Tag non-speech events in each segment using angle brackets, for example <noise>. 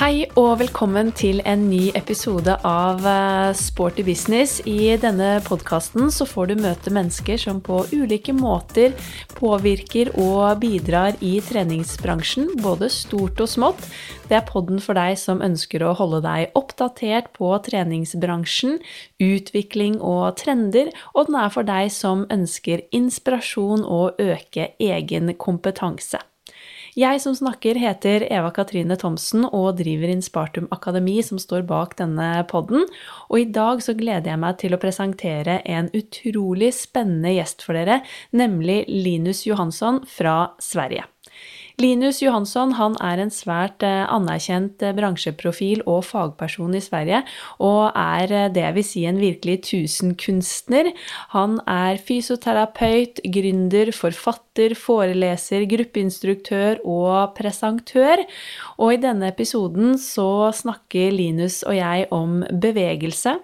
Hei og velkommen til en ny episode av eh, Sporty business. I denne podkasten så får du møte mennesker som på ulike måter påvirker og bidrar i treningsbransjen, både stort og smått. Det er podden for deg som ønsker å holde deg oppdatert på treningsbransjen, utvikling og trender, og den er for deg som ønsker inspirasjon og øke egen kompetanse. Jeg som snakker heter Eva Katrine Thomsen og driver Inspartum Akademi, som står bak denne podden. Og i dag så gleder jeg meg til å presentere en utrolig spennende gjest for dere, nemlig Linus Johansson fra Sverige. Linus Johansson han er en svært eh, anerkjent eh, bransjeprofil og fagperson i Sverige, og er eh, det jeg vil si en virkelig tusenkunstner. Han er fysioterapeut, gründer, forfatter, foreleser, gruppeinstruktør og presentør. Og i denne episoden så snakker Linus og jeg om bevegelse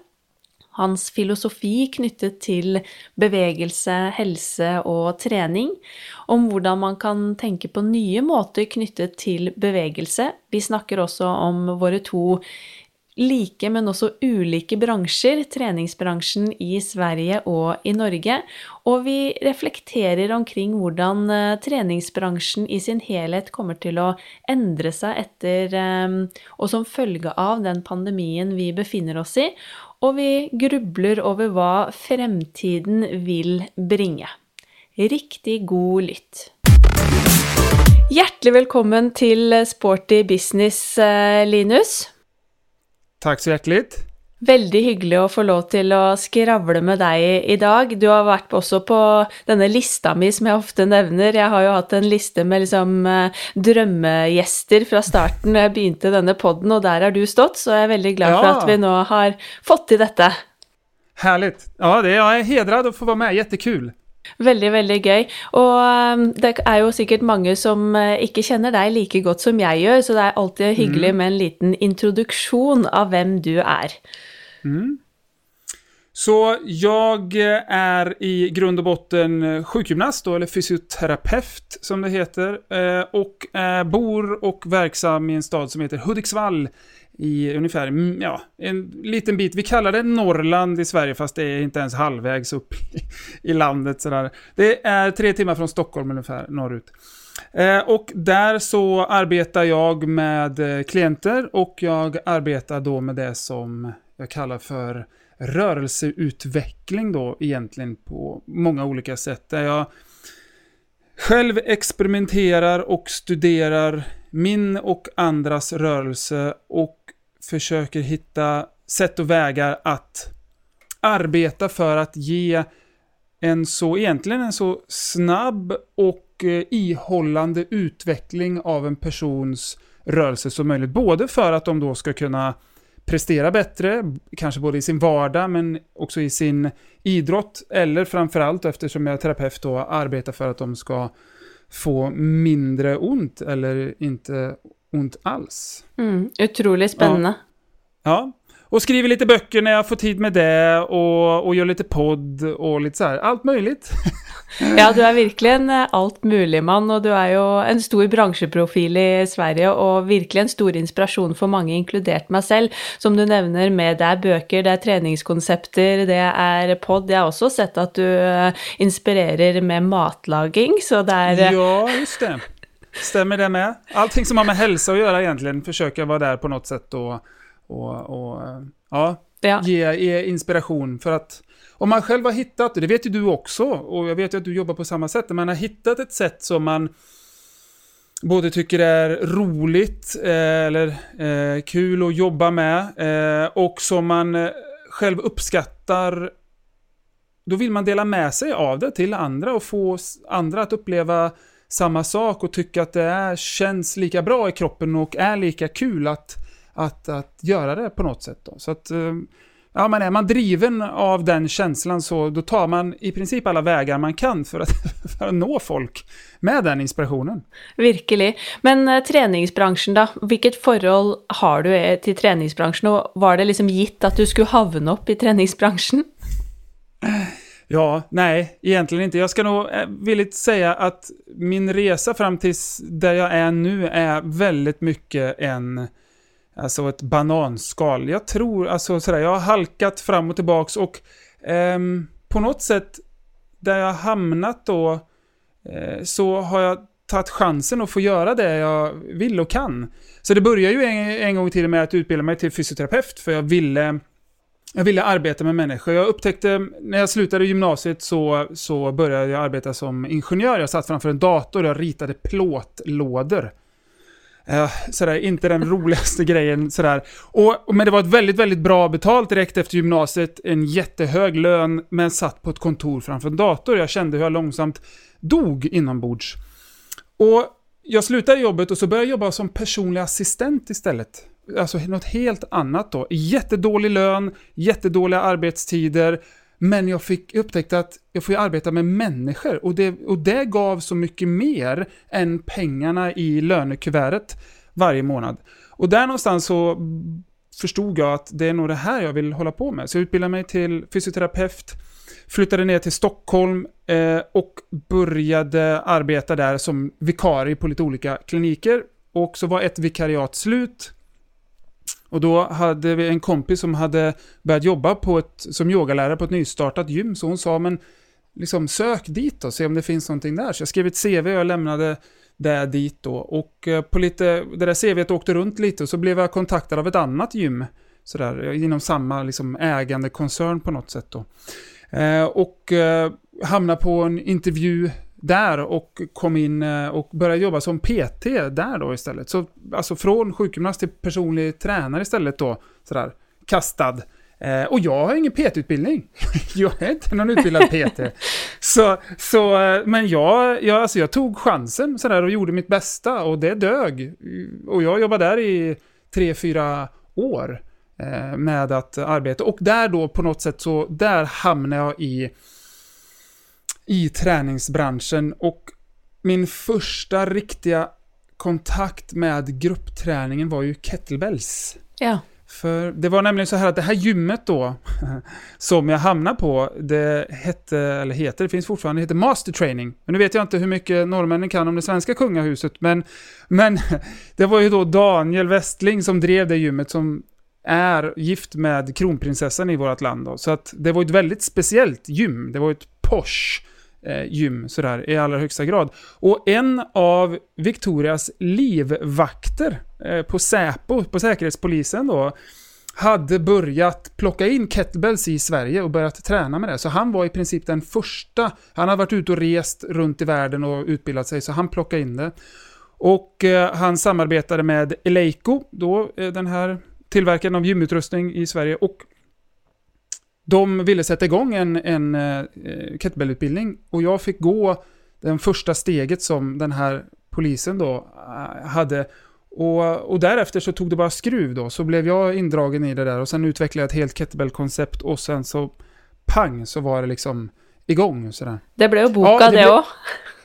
hans filosofi knyttet til bevegelse, helse og trening, om hvordan man kan tenke på nye måter knyttet til bevegelse. Vi snakker også om våre to like, men også ulike bransjer, treningsbransjen i Sverige og i Norge. Og vi reflekterer omkring hvordan träningsbranschen treningsbransjen i sin helhet kommer til å endre seg etter eh, og som følge av den pandemien vi befinner oss i, og vi grubler over hva fremtiden vil bringe. Riktig god lytt. Hjertelig velkommen til Sporty business, eh, Linus. Takk så hjertelig. Veldig hyggelig å få lov til å skravle med deg i dag. Du har vært også på denne lista mi som jeg ofte nevner. Jeg har jo hatt en liste med liksom eh, drømmegjester fra starten da jeg begynte denne poden, og der har du stått, så jeg er veldig glad for at vi nå har fått til dette. Herlig. Ja, det, jeg er hedret å få være med. Kjempekul. Veldig, veldig gøy. Og um, det er jo sikkert mange som uh, ikke kjenner deg like godt som jeg gjør, så det er alltid hyggelig mm. med en liten introduksjon av hvem du er. Mm. Så jag är i grund och botten sjukgymnast, då, eller fysioterapeut som det heter, eh, Och eh, bor och verksam i en stad som heter Hudiksvall i ungefär, mm, ja, en liten bit. Vi kallar det Norrland i Sverige, fast det är inte ens halvvägs upp i landet. Sådär. Det är tre timmar från Stockholm ungefär, norrut. Eh, och där så arbetar jag med klienter och jag arbetar då med det som jag kallar för rörelseutveckling då egentligen på många olika sätt. Där jag själv experimenterar och studerar min och andras rörelse och försöker hitta sätt och vägar att arbeta för att ge en så, egentligen en så snabb och eh, ihållande utveckling av en persons rörelse som möjligt. Både för att de då ska kunna prestera bättre, kanske både i sin vardag men också i sin idrott. Eller framförallt eftersom jag är terapeut då arbetar för att de ska få mindre ont eller inte ont alls. Mm, otroligt spännande. Ja. ja. Och skriver lite böcker när jag får tid med det och, och gör lite podd och lite så här. Allt möjligt. <laughs> ja, du är verkligen eh, allt möjligt man och du är ju en stor branschprofil i Sverige och verkligen en stor inspiration för många, inkluderat mig själv. Som du nämner med det är böcker, det är träningskoncepter, det är podd. Jag har också sett att du eh, inspirerar med matlagning, så det är... Eh, ja, just det. Stämmer det med? Allting som har med hälsa att göra egentligen försöker jag vara där på något sätt och och, och ja, ja. Ge, ge inspiration. För att om man själv har hittat, det vet ju du också, och jag vet ju att du jobbar på samma sätt, man har hittat ett sätt som man både tycker är roligt eh, eller eh, kul att jobba med eh, och som man eh, själv uppskattar då vill man dela med sig av det till andra och få andra att uppleva samma sak och tycka att det är, känns lika bra i kroppen och är lika kul att att, att göra det på något sätt. Då. Så att, eh, ja, men är man driven av den känslan så då tar man i princip alla vägar man kan för att, <laughs> för att nå folk med den inspirationen. Verkligen. Men uh, träningsbranschen då, vilket förhåll har du eh, till träningsbranschen och var det liksom gitt att du skulle havna upp i träningsbranschen? Ja, nej, egentligen inte. Jag ska nog villigt säga att min resa fram till där jag är nu är väldigt mycket en alltså ett bananskal. Jag tror, alltså sådär, jag har halkat fram och tillbaks och eh, på något sätt där jag hamnat då eh, så har jag tagit chansen att få göra det jag vill och kan. Så det började ju en, en gång till med att utbilda mig till fysioterapeut för jag ville jag ville arbeta med människor. Jag upptäckte, när jag slutade gymnasiet så, så började jag arbeta som ingenjör. Jag satt framför en dator och jag ritade plåtlådor. Uh, sådär, inte den roligaste <laughs> grejen sådär. Och, men det var ett väldigt, väldigt bra betalt direkt efter gymnasiet. En jättehög lön, men satt på ett kontor framför en dator. Jag kände hur jag långsamt dog inombords. Och jag slutade jobbet och så började jag jobba som personlig assistent istället. Alltså något helt annat då. Jättedålig lön, jättedåliga arbetstider. Men jag fick upptäcka att jag får arbeta med människor och det, och det gav så mycket mer än pengarna i lönekuvertet varje månad. Och där någonstans så förstod jag att det är nog det här jag vill hålla på med. Så jag utbildade mig till fysioterapeut, flyttade ner till Stockholm eh, och började arbeta där som vikarie på lite olika kliniker. Och så var ett vikariat slut och då hade vi en kompis som hade börjat jobba på ett, som yogalärare på ett nystartat gym, så hon sa men liksom sök dit och se om det finns någonting där. Så jag skrev ett CV och jag lämnade det dit då. Och eh, på lite, det där CVet åkte runt lite och så blev jag kontaktad av ett annat gym. Sådär, inom samma liksom, ägande koncern på något sätt då. Eh, och eh, hamnade på en intervju där och kom in eh, och började jobba som PT där då istället. Så alltså från sjukgymnast till personlig tränare istället då, sådär, kastad. Eh, och jag har ingen PT-utbildning. <laughs> jag är inte någon utbildad PT. <laughs> så, så, eh, men jag, jag, alltså jag tog chansen sådär och gjorde mitt bästa och det dög. Och jag jobbade där i tre, fyra år eh, med att arbeta. Och där då på något sätt så, där hamnade jag i i träningsbranschen och min första riktiga kontakt med gruppträningen var ju kettlebells. Ja. För det var nämligen så här att det här gymmet då, <laughs> som jag hamnade på, det hette, eller heter, det finns fortfarande, det heter Master Training. Men nu vet jag inte hur mycket norrmännen kan om det svenska kungahuset, men, men <laughs> det var ju då Daniel Westling som drev det gymmet som är gift med kronprinsessan i vårt land då. Så att det var ett väldigt speciellt gym, det var ett posh eh, gym sådär i allra högsta grad. Och en av Victorias livvakter eh, på Säpo, på Säkerhetspolisen då, hade börjat plocka in kettlebells i Sverige och börjat träna med det. Så han var i princip den första. Han hade varit ute och rest runt i världen och utbildat sig, så han plockade in det. Och eh, han samarbetade med Eleiko, då eh, den här tillverkaren av gymutrustning i Sverige. Och de ville sätta igång en, en uh, kettlebellutbildning och jag fick gå det första steget som den här polisen då uh, hade. Och, och därefter så tog det bara skruv då, så blev jag indragen i det där och sen utvecklade jag ett helt kettlebell-koncept och sen så pang så var det liksom igång sådär. Det blev boka ja, det òg.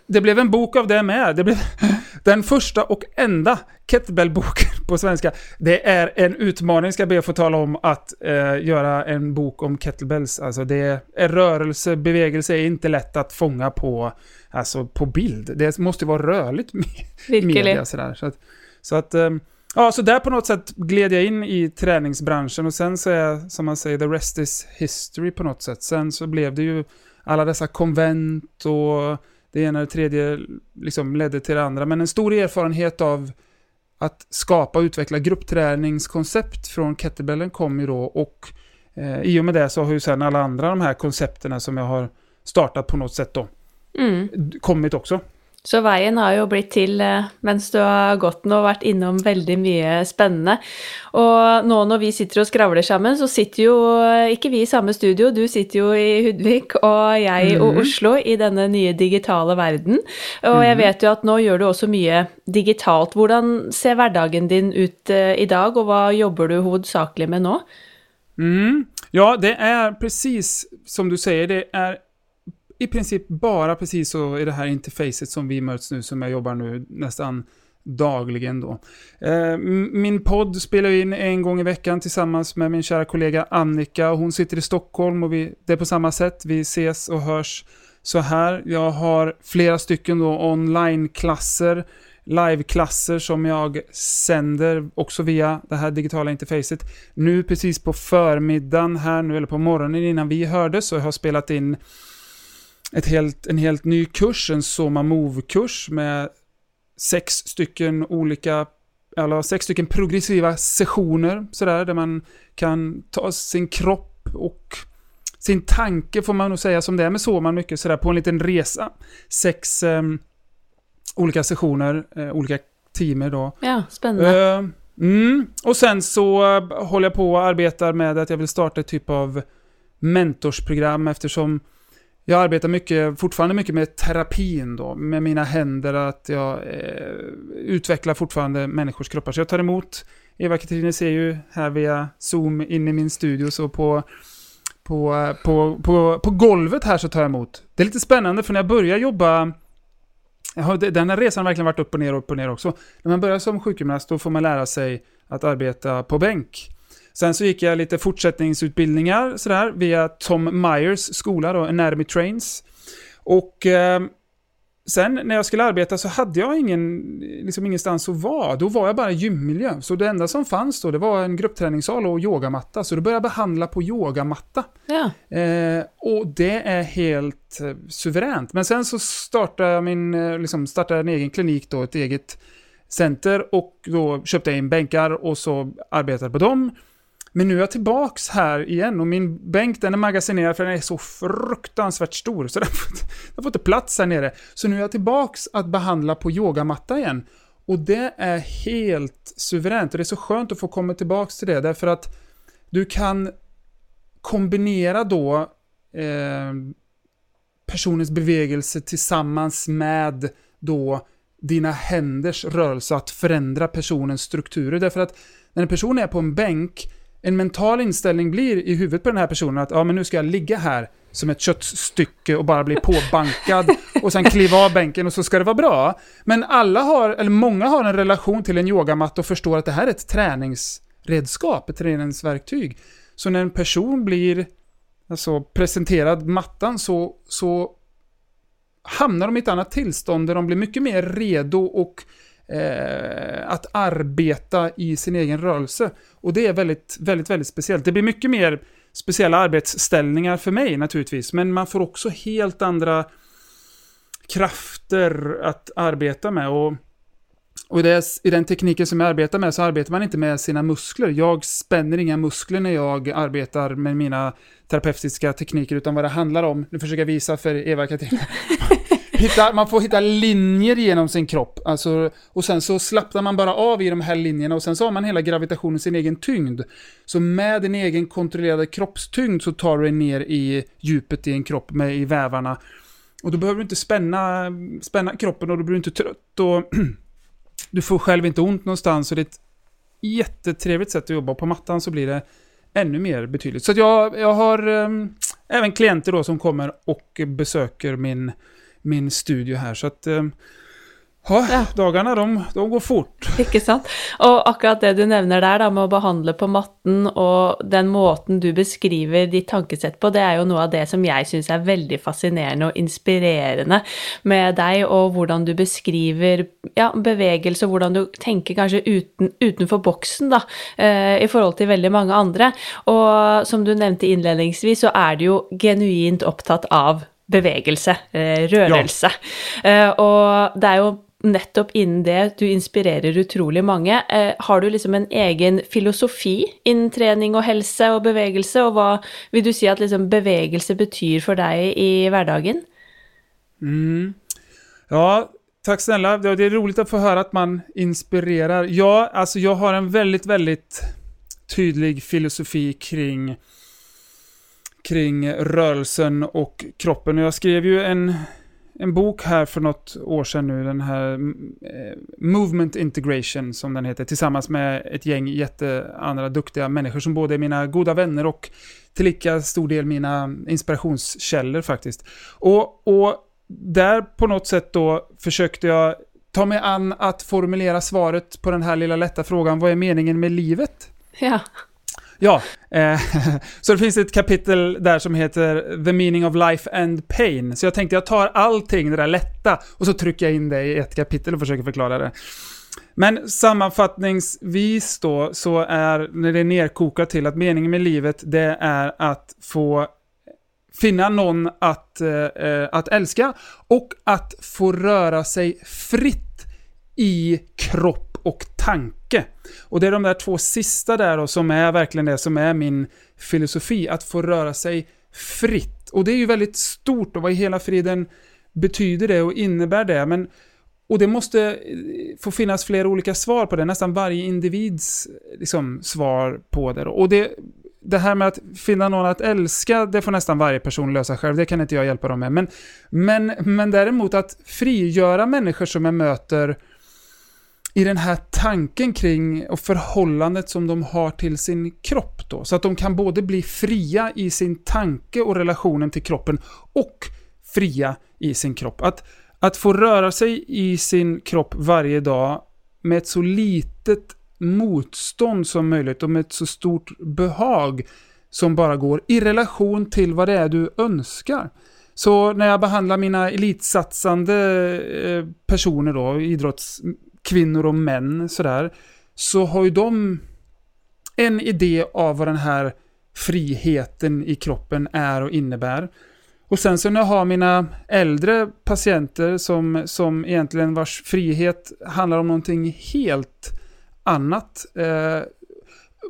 Det blev en bok av det med. Det blev <laughs> den första och enda kettlebell-boken <laughs> på svenska. Det är en utmaning, ska jag be att få tala om, att eh, göra en bok om kettlebells. Alltså det är rörelse, bevegelse är inte lätt att fånga på, alltså på bild. Det måste vara rörligt <laughs> media sådär. Så att, så att eh, Ja, så där på något sätt gled jag in i träningsbranschen och sen så är, som man säger, the rest is history på något sätt. Sen så blev det ju alla dessa konvent och det ena och det tredje liksom ledde till det andra. Men en stor erfarenhet av att skapa och utveckla gruppträningskoncept från kettlebellen kom ju då och eh, i och med det så har ju sen alla andra de här koncepterna som jag har startat på något sätt då mm. kommit också. Så veien har jo blitt til eh, mens du har gått den og vært innom veldig mye spennende. Og nå når vi sitter og skravler sammen, så sitter jo eh, ikke vi i samme studio. Du sitter jo i Hudvik og jeg mm. og mhm. Oslo i denne nye digitale verden. Og jeg mhm. vet jo at nå gjør du også mye digitalt. Hvordan ser hverdagen din ut eh, i dag, og hva jobber du hovedsakelig med nå? Mm. Ja, det är precis som du säger, det är i princip bara precis så i det här interfacet som vi möts nu, som jag jobbar nu nästan dagligen då. Eh, min podd spelar jag in en gång i veckan tillsammans med min kära kollega Annika. Hon sitter i Stockholm och vi, det är på samma sätt. Vi ses och hörs så här. Jag har flera stycken då online-klasser liveklasser som jag sänder också via det här digitala interfacet. Nu precis på förmiddagen här nu, eller på morgonen innan vi hördes, så jag har spelat in ett helt, en helt ny kurs, en Soma Move-kurs med sex stycken olika, eller sex stycken progressiva sessioner sådär, där man kan ta sin kropp och sin tanke får man nog säga som det är med Soma mycket sådär på en liten resa. Sex eh, olika sessioner, eh, olika timer då. Ja, spännande. Eh, mm. Och sen så eh, håller jag på och arbetar med att jag vill starta ett typ av mentorsprogram eftersom jag arbetar mycket, fortfarande mycket med terapin då, med mina händer, att jag eh, utvecklar fortfarande människors kroppar. Så jag tar emot, Eva-Katrine ser ju här via Zoom in i min studio, så på, på, eh, på, på, på golvet här så tar jag emot. Det är lite spännande, för när jag börjar jobba den här resan har verkligen varit upp och ner och upp och ner också. När man börjar som sjukgymnast då får man lära sig att arbeta på bänk. Sen så gick jag lite fortsättningsutbildningar sådär via Tom Myers skola då, Anatomy Trains. Och eh, sen när jag skulle arbeta så hade jag ingen, liksom ingenstans att vara. Då var jag bara i gymmiljö. Så det enda som fanns då det var en gruppträningssal och yogamatta. Så då började jag behandla på yogamatta. Ja. Eh, och det är helt eh, suveränt. Men sen så startade jag min, eh, liksom startade en egen klinik då, ett eget center. Och då köpte jag in bänkar och så arbetade på dem. Men nu är jag tillbaks här igen och min bänk den är magasinerad för den är så fruktansvärt stor. Så <laughs> den får, inte, den får inte plats här nere. Så nu är jag tillbaks att behandla på yogamatta igen. Och det är helt suveränt och det är så skönt att få komma tillbaks till det därför att du kan kombinera då eh, personens bevegelse tillsammans med då dina händers rörelse att förändra personens strukturer. Därför att när en person är på en bänk en mental inställning blir i huvudet på den här personen att ja, men nu ska jag ligga här som ett köttstycke och bara bli påbankad <laughs> och sen kliva av bänken och så ska det vara bra. Men alla har, eller många har en relation till en yogamatta och förstår att det här är ett träningsredskap, ett träningsverktyg. Så när en person blir alltså, presenterad mattan så, så hamnar de i ett annat tillstånd där de blir mycket mer redo och eh, att arbeta i sin egen rörelse. Och det är väldigt, väldigt, väldigt speciellt. Det blir mycket mer speciella arbetsställningar för mig naturligtvis, men man får också helt andra krafter att arbeta med. Och, och det, i den tekniken som jag arbetar med så arbetar man inte med sina muskler. Jag spänner inga muskler när jag arbetar med mina terapeutiska tekniker, utan vad det handlar om, nu försöker jag visa för Eva-Katarina, <laughs> hitta, man får hitta linjer genom sin kropp. Alltså, och sen så slappnar man bara av i de här linjerna och sen så har man hela gravitationen, sin egen tyngd. Så med din egen kontrollerade kroppstyngd så tar du dig ner i djupet i en kropp med i vävarna. Och då behöver du inte spänna, spänna kroppen och då blir du inte trött och <clears throat> du får själv inte ont någonstans. Och det är ett jättetrevligt sätt att jobba. På mattan så blir det ännu mer betydligt. Så jag, jag har ehm, även klienter då som kommer och besöker min min studio här. Så att eh, ja, ja. dagarna de, de, går fort. <laughs> Ikke sant. Og akkurat det du nevner der, da, med å behandle på matten, og den måten du beskriver ditt tankesett på, det er jo noe av det som jeg syns er veldig fascinerende og inspirerende med deg, og hvordan du beskriver ja, bevegelse, og hvordan du tenker kanskje uten, utenfor boksen, da, eh, i forhold til veldig mange andre. Og som du nevnte innledningsvis, så er du jo genuint opptatt av bevegelse, eh, rörelse. Ja. Og det er jo nettopp innen det du inspirerer utrolig mange. Eh, har du liksom en egen filosofi innen trening og helse og bevegelse, og hva vil du si at liksom bevegelse betyr for deg i hverdagen? Mm. Ja, tack snälla. Det är roligt att få höra att man inspirerar. Ja, alltså jag har en väldigt, väldigt tydlig filosofi kring kring rörelsen och kroppen. Och jag skrev ju en, en bok här för något år sedan nu, den här eh, Movement Integration som den heter, tillsammans med ett gäng jätteandra duktiga människor som både är mina goda vänner och tillika stor del mina inspirationskällor faktiskt. Och, och där på något sätt då försökte jag ta mig an att formulera svaret på den här lilla lätta frågan, vad är meningen med livet? Ja. Ja, eh, <laughs> så det finns ett kapitel där som heter The meaning of life and pain. Så jag tänkte jag tar allting det där lätta och så trycker jag in det i ett kapitel och försöker förklara det. Men sammanfattningsvis då så är, när det är nerkokat till att meningen med livet det är att få finna någon att, eh, eh att älska och att få röra sig fritt i kropp och tanke. Och det är de där två sista där då som är verkligen det som är min filosofi, att få röra sig fritt. Och det är ju väldigt stort och vad i hela friden betyder det och innebär det, men och det måste eh, få finnas flera olika svar på det, nästan varje individs eh, liksom, svar på det. Och det, det här med att finna någon att älska, det får nästan varje person lösa själv, det kan inte jag hjälpa dem med. Men, men, men däremot att frigöra människor som jag möter i den här tanken kring och förhållandet som de har till sin kropp då. Så att de kan både bli fria i sin tanke och relationen till kroppen och fria i sin kropp. Att, att få röra sig i sin kropp varje dag med ett så litet motstånd som möjligt och med ett så stort behag som bara går i relation till vad det är du önskar. Så när jag behandlar mina elitsatsande eh, personer då, idrotts kvinnor och män sådär, så har ju de en idé av vad den här friheten i kroppen är och innebär. Och sen så när jag har mina äldre patienter som, som egentligen vars frihet handlar om någonting helt annat. Eh,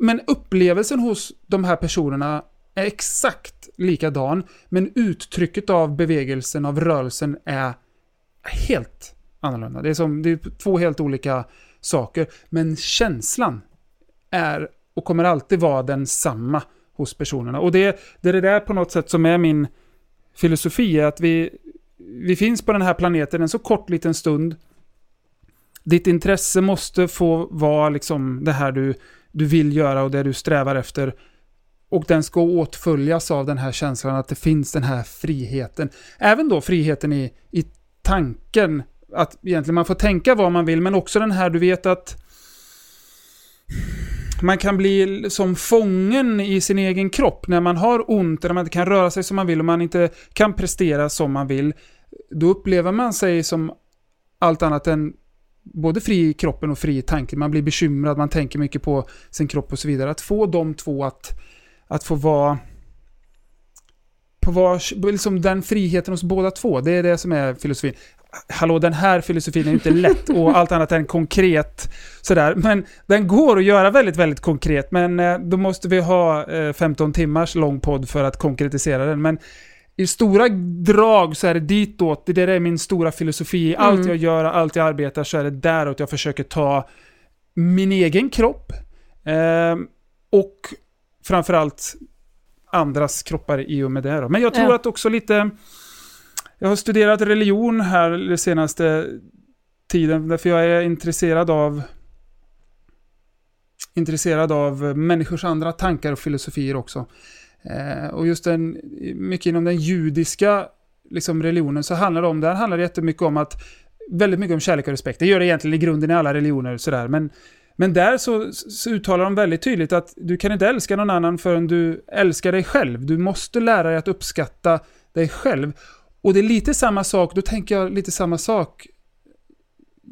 men upplevelsen hos de här personerna är exakt likadan, men uttrycket av bevegelsen, av rörelsen är helt annorlunda. Det är, som, det är två helt olika saker, men känslan är och kommer alltid vara densamma hos personerna. Och det, det är det där på något sätt som är min filosofi, att vi, vi finns på den här planeten en så kort liten stund, ditt intresse måste få vara liksom det här du, du vill göra och det du strävar efter. Och den ska åtföljas av den här känslan att det finns den här friheten. Även då friheten i, i tanken. Att egentligen man får tänka vad man vill, men också den här du vet att man kan bli som fången i sin egen kropp när man har ont, när man inte kan röra sig som man vill och man inte kan prestera som man vill. Då upplever man sig som allt annat än både fri i kroppen och fri i tanken. Man blir bekymrad, man tänker mycket på sin kropp och så vidare. Att få de två att, att få vara på var, liksom den friheten hos båda två, det är det som är filosofin. Hallå, den här filosofin är inte lätt och allt annat än konkret. Sådär. Men den går att göra väldigt, väldigt konkret. Men eh, då måste vi ha 15 eh, timmars lång podd för att konkretisera den. Men i stora drag så är det ditåt, det är min stora filosofi. Allt mm. jag gör, allt jag arbetar så är det däråt jag försöker ta min egen kropp. Eh, och framförallt andras kroppar i och med det. Då. Men jag tror ja. att också lite... Jag har studerat religion här den senaste tiden, därför jag är intresserad av intresserad av människors andra tankar och filosofier också. Eh, och just den, mycket inom den judiska liksom, religionen så handlar det om, där handlar det jättemycket om att, väldigt mycket om kärlek och respekt. Det gör det egentligen i grunden i alla religioner sådär, men men där så, så, uttalar de väldigt tydligt att du kan inte älska någon annan förrän du älskar dig själv. Du måste lära dig att uppskatta dig själv. Och det är lite samma sak, då tänker jag lite samma sak.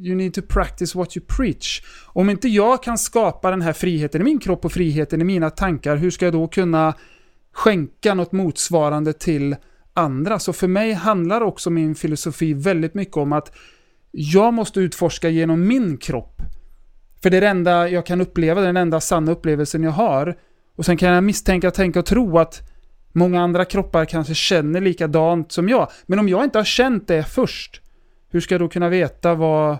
You need to practice what you preach. Om inte jag kan skapa den här friheten i min kropp och friheten i mina tankar, hur ska jag då kunna skänka något motsvarande till andra. Så för mig handlar också min filosofi väldigt mycket om att jag måste utforska genom min kropp. För det är det enda jag kan uppleva, den enda sanna upplevelsen jag har. Och sen kan jag misstänka, tänka och tro att många andra kroppar kanske känner likadant som jag. Men om jag inte har känt det först, hur ska jag då kunna veta vad,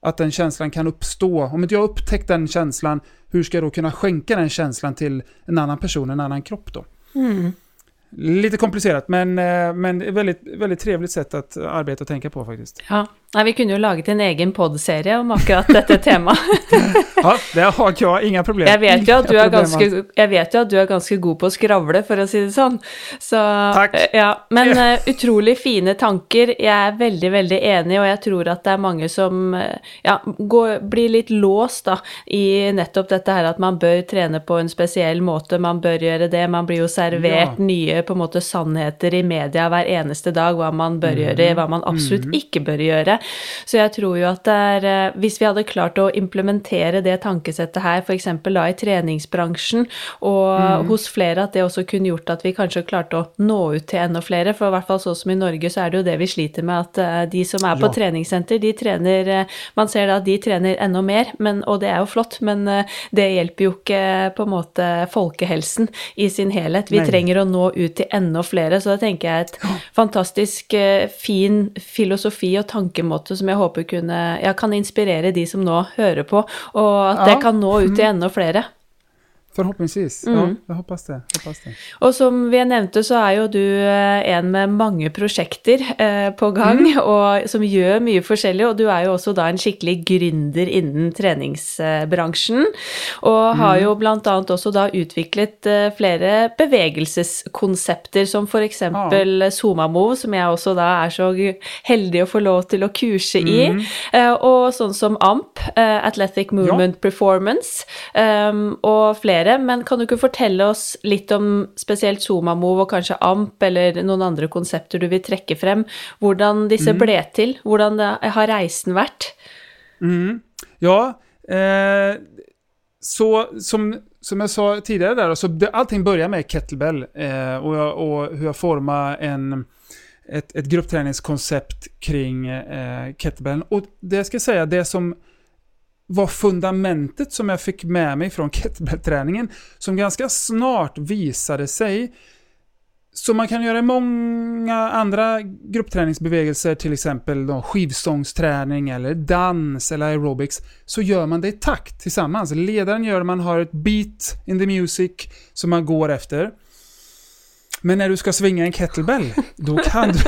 att den känslan kan uppstå? Om inte jag upptäckt den känslan, hur ska jag då kunna skänka den känslan till en annan person, en annan kropp då? Mm. Lite komplicerat, men, eh, men väldigt, väldigt trevligt sätt att arbeta och tänka på faktiskt. Ja, Nei, vi kunne jo laget en egen podserie om akkurat dette <laughs> temaet. <laughs> Ja, det har jag inga problem. Jeg vet, jo at du ganske, alls. jeg vet jo at du er ganske god på å skravle, for å si det sånn. Så, Takk. Ja, men eh, utrolig fine tanker. Jeg er veldig, veldig enig, og jeg tror at det er mange som eh, ja, går, blir litt låst da, i nettopp dette her at man bør trene på en spesiell måte, man bør gjøre det. Man blir jo servert Ja. nye på måte sannheter i media eneste dag, hva man bør gjøre, hva man absolutt ikke bør Så jeg tror jo at det er eh, Hvis vi hadde klart å implementere det tankesettet her, f.eks. da i treningsbransjen, og hos flere, at det også kunne gjort at vi kanskje klarte å nå ut til enda flere. For i hvert fall sånn som i Norge, så er det jo det vi sliter med, at eh, de som er på Ja. treningssenter, de trener eh, Man ser da at de trener enda mer, men, og det er jo flott, men eh, det hjelper jo ikke på en måte folkehelsen i sin helhet. Vi Nei. trenger å nå ut til enda flere, så da tenker jeg et fantastisk eh, fin filosofi og tankemåte som jeg håper kunne ja, kan inspirere de som nå hører på, og at det kan nå ut til enda flere. Förhoppningsvis. Mm. Ja, jag hoppas det. Hoppas det. Og som vi nevnte, så er jo du eh, en med mange prosjekter eh, på gang, og som gjør mye forskjellig, og du er jo også da en skikkelig gründer innen treningsbransjen, og har jo blant annet også da utviklet eh, flere bevegelseskonsepter, som for eksempel Somamove, som jeg også da er så heldig å få lov til å kurse i, eh, og sånn som AMP, Athletic Movement Performance, um, og flere. Men kan du ikke fortelle oss litt om spesielt Somamove og kanskje AMP, eller noen andre konsepter du vil trekke frem? Hvordan disse ble til? Hvordan det, har reisen vært? Mm. Ja, eh, så som, som jag sa tidigare där, så det, allting börjar med kettlebell eh, och, jag, och hur jag formar en, ett, ett gruppträningskoncept kring eh, kettlebellen. Och det ska jag säga, det som var fundamentet som jag fick med mig från <laughs> kettlebellträningen, som ganska snart visade sig som man kan göra i många andra gruppträningsbevegelser, till exempel då skivstångsträning eller dans eller aerobics, så gör man det i takt tillsammans. Ledaren gör det, man har ett beat in the music som man går efter. Men när du ska svinga en kettlebell, då kan du,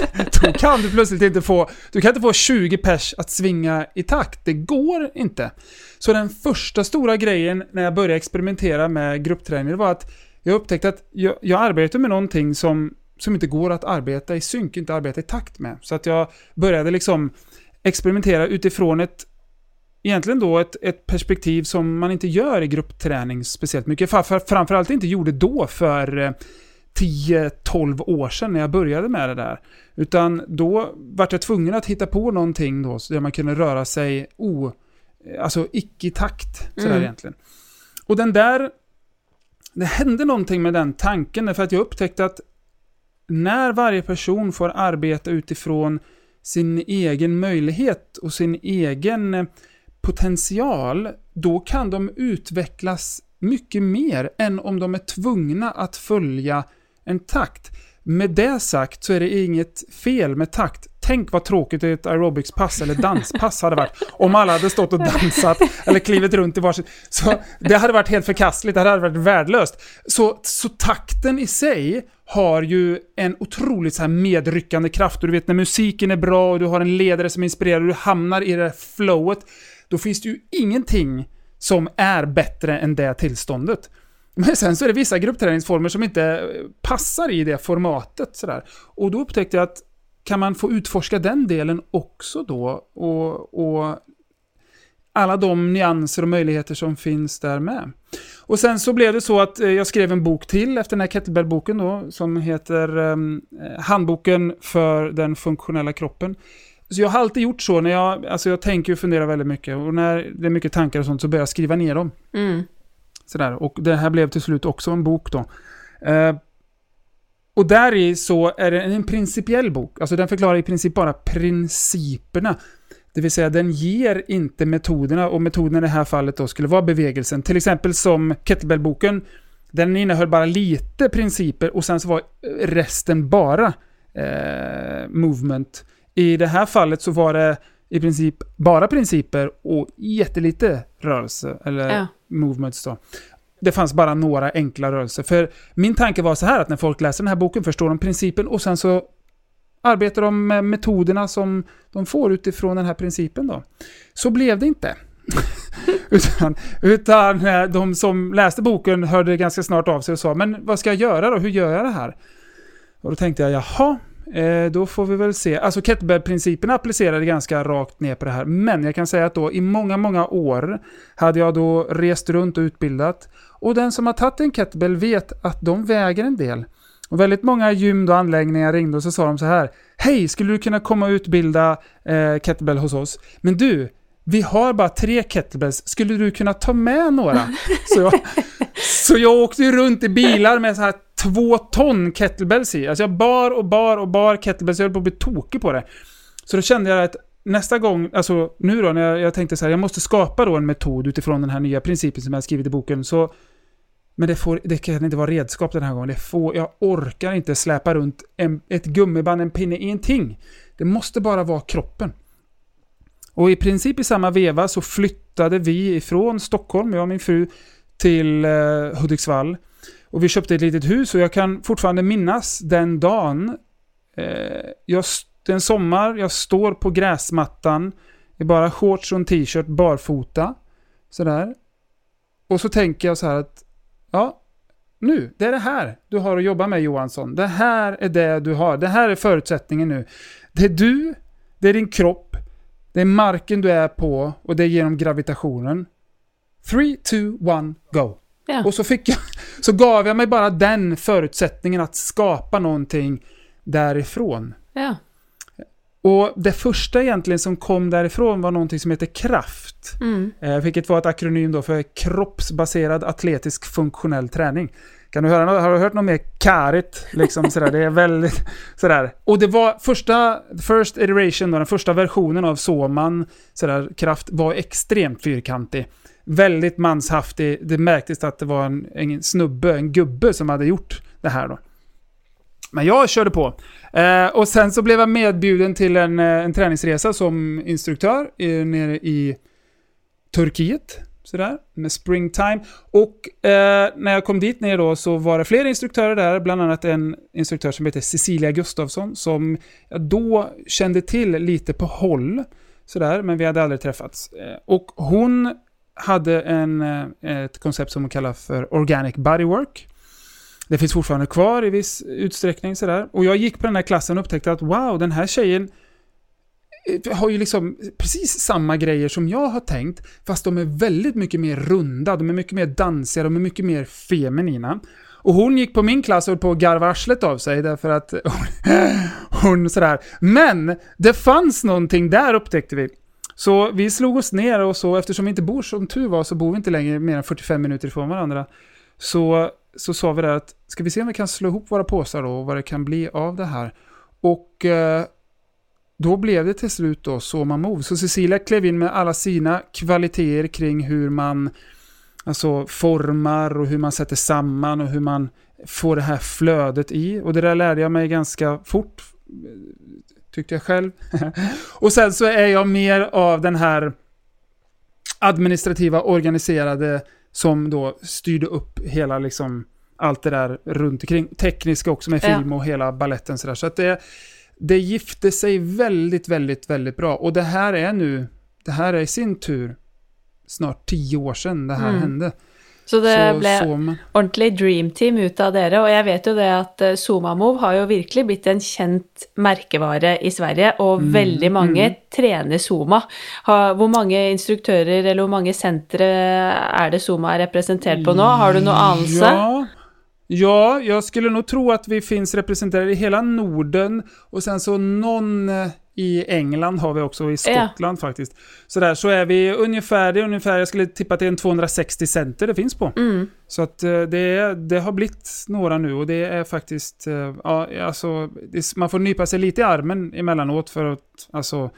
<laughs> då kan du plötsligt inte få, du kan inte få 20 pers att svinga i takt. Det går inte. Så den första stora grejen när jag började experimentera med gruppträning var att jag upptäckte att jag, jag arbetar med någonting som, som inte går att arbeta i synk, inte arbeta i takt med. Så att jag började liksom experimentera utifrån ett egentligen då ett, ett perspektiv som man inte gör i gruppträning speciellt mycket. Framförallt inte gjorde då för eh, 10-12 år sedan när jag började med det där. Utan då vart jag tvungen att hitta på någonting då så där man kunde röra sig o, alltså icke i takt. Sådär Mm. egentligen. Och den där, det hände någonting med den tanken därför att jag upptäckte att när varje person får arbeta utifrån sin egen möjlighet och sin egen eh, potential, då kan de utvecklas mycket mer än om de är tvungna att följa en takt. Med det sagt så är det inget fel med takt. Tänk vad tråkigt ett aerobicspass eller danspass hade varit om alla hade stått och dansat eller klivit runt i varsin... Så det hade varit helt förkastligt, det hade varit värdelöst. Så, så takten i sig har ju en otroligt så här medryckande kraft. Och du vet när musiken är bra och du har en ledare som inspirerar och du hamnar i det här flowet, då finns det ju ingenting som är bättre än det tillståndet. Men sen så är det vissa gruppträningsformer som inte passar i det formatet. Sådär. Och då upptäckte jag att kan man få utforska den delen också då och, och alla de nyanser och möjligheter som finns där med. Och sen så blev det så att eh, jag skrev en bok till efter den här kettlebell-boken då som heter um, Handboken för den funktionella kroppen. Så jag har alltid gjort så när jag, alltså jag tänker och funderar väldigt mycket och när det är mycket tankar och sånt så börjar jag skriva ner dem. Mm. Sådär. Och det här blev till slut också en bok då. Eh, och där i så är det en principiell bok. Alltså den förklarar i princip bara principerna. Det vill säga den ger inte metoderna och metoden i det här fallet då skulle vara bevegelsen. Till exempel som kettlebellboken. Den innehöll bara lite principer och sen så var resten bara eh, movement. I det här fallet så var det i princip bara principer och jättelite rörelse eller Ja. movements då. Det fanns bara några enkla rörelser. För min tanke var så här att när folk läser den här boken förstår de principen och sen så arbetar de med metoderna som de får utifrån den här principen då. Så blev det inte. <laughs> utan, utan eh, de som läste boken hörde ganska snart av sig och sa men vad ska jag göra då? Hur gör jag det här? Och då tänkte jag jaha, eh, då får vi väl se. Alltså kettlebell-principen applicerade ganska rakt ner på det här. Men jag kan säga att då i många, många år hade jag då rest runt och utbildat. Och den som har tagit en kettlebell vet att de väger en del. Och väldigt många gym och anläggningar ringde och så sa de så här. Hej, skulle du kunna komma och utbilda eh, kettlebell hos oss? Men du, vi har bara tre kettlebells, skulle du kunna ta med några? <laughs> så, jag, så jag åkte ju runt i bilar med så här två ton kettlebells i. Alltså jag bar och bar och bar kettlebells, jag höll på att bli tokig på det. Så då kände jag att nästa gång, alltså nu då när jag, jag tänkte så här, jag måste skapa då en metod utifrån den här nya principen som jag skrivit i boken, så men det, får, det kan inte vara redskap den här gången. Det får, jag orkar inte släpa runt en, ett gummiband, en pinne, ingenting. Det måste bara vara kroppen. Och i princip i samma veva så flyttade vi ifrån Stockholm, jag och min fru, till eh, Hudiksvall. Och vi köpte ett litet hus och jag kan fortfarande minnas den dagen. Eh, jag, det är en sommar, jag står på gräsmattan i bara shorts och en t-shirt, barfota. Sådär. Och så tänker jag så här att, ja, nu, det är det här du har att jobba med Johansson. Det här är det du har. Det här är förutsättningen nu. Det är du, det är din kropp, det är marken du är på och det är genom gravitationen. 3, 2, 1, go. Ja. Och så, fick jag, <laughs> så gav jag mig bara den förutsättningen att skapa någonting därifrån. Ja. Och det första egentligen som kom därifrån var någonting som heter kraft. Mm. Eh, vilket var ett akronym då för kroppsbaserad atletisk funktionell träning. Kan du höra något? Har du hört något mer karigt? Liksom <laughs> sådär. Det är väldigt sådär. Och det var första, first iteration, då, den första versionen av Soman, sådär, kraft, var extremt fyrkantig. Väldigt manshaftig. Det märktes att det var en, en snubbe, en gubbe som hade gjort det här då. Men jag körde på. Eh, och sen så blev jag medbjuden till en, eh, en träningsresa som instruktör eh, nere i Turkiet. Sådär, med springtime. Och eh, när jag kom dit ner då så var det fler instruktörer där, bland annat en instruktör som heter Cecilia Gustafsson, som jag då kände till lite på håll. Sådär, men vi hade aldrig träffats. Eh, och hon hade en, eh, ett koncept som hon kallar för Organic Bodywork. Det finns fortfarande kvar i viss utsträckning sådär. Och jag gick på den här klassen och upptäckte att wow, den här tjejen eh, har ju liksom precis samma grejer som jag har tänkt, fast de är väldigt mycket mer runda, de är mycket mer dansiga, de är mycket mer feminina. Och hon gick på min klass och höll på att garva arslet av sig därför att <laughs> hon sådär. Men det fanns någonting där upptäckte vi. Så vi slog oss ner och så, eftersom vi inte bor som tur var, så bor vi inte längre mer än 45 minuter ifrån varandra. Så, så sa vi där att, ska vi se om vi kan slå ihop våra påsar då och vad det kan bli av det här. Och eh, då blev det till slut då Soma Move. Så Cecilia klev in med alla sina kvaliteter kring hur man alltså formar och hur man sätter samman och hur man får det här flödet i. Och det där lärde jag mig ganska fort, eh, tyckte jag själv. <laughs> och sen så är jag mer av den här administrativa, organiserade som då styrde upp hela liksom allt det där runt omkring. Tekniska också med film och hela balletten sådär. Så att det, det gifte sig väldigt, väldigt, väldigt bra. Och det här är nu, det här är i sin tur snart tio år sedan det här Mm. hände. Så det så, ble man, ordentlig dream team ut av dere. Og jeg vet jo det at eh, Somamove har jo virkelig blitt en kjent merkevare i Sverige, og Mm, veldig mange mm. trener Soma. Hvor mange instruktører eller hvor mange sentre er det Soma er representert på nå? Har du noe anelse? Ja, ja, jag skulle nog tro att vi finns representerade i hela Norden och sen så någon eh, i England har vi också, och i Ja. Skottland faktiskt. Så där så är vi ungefär, det är ungefär, jag skulle tippa att det är en 260 center det finns på. Mm. Så att eh, det, det har blivit några nu och det är faktiskt, eh, ja, alltså, det, man får nypa sig lite i armen emellanåt för att alltså,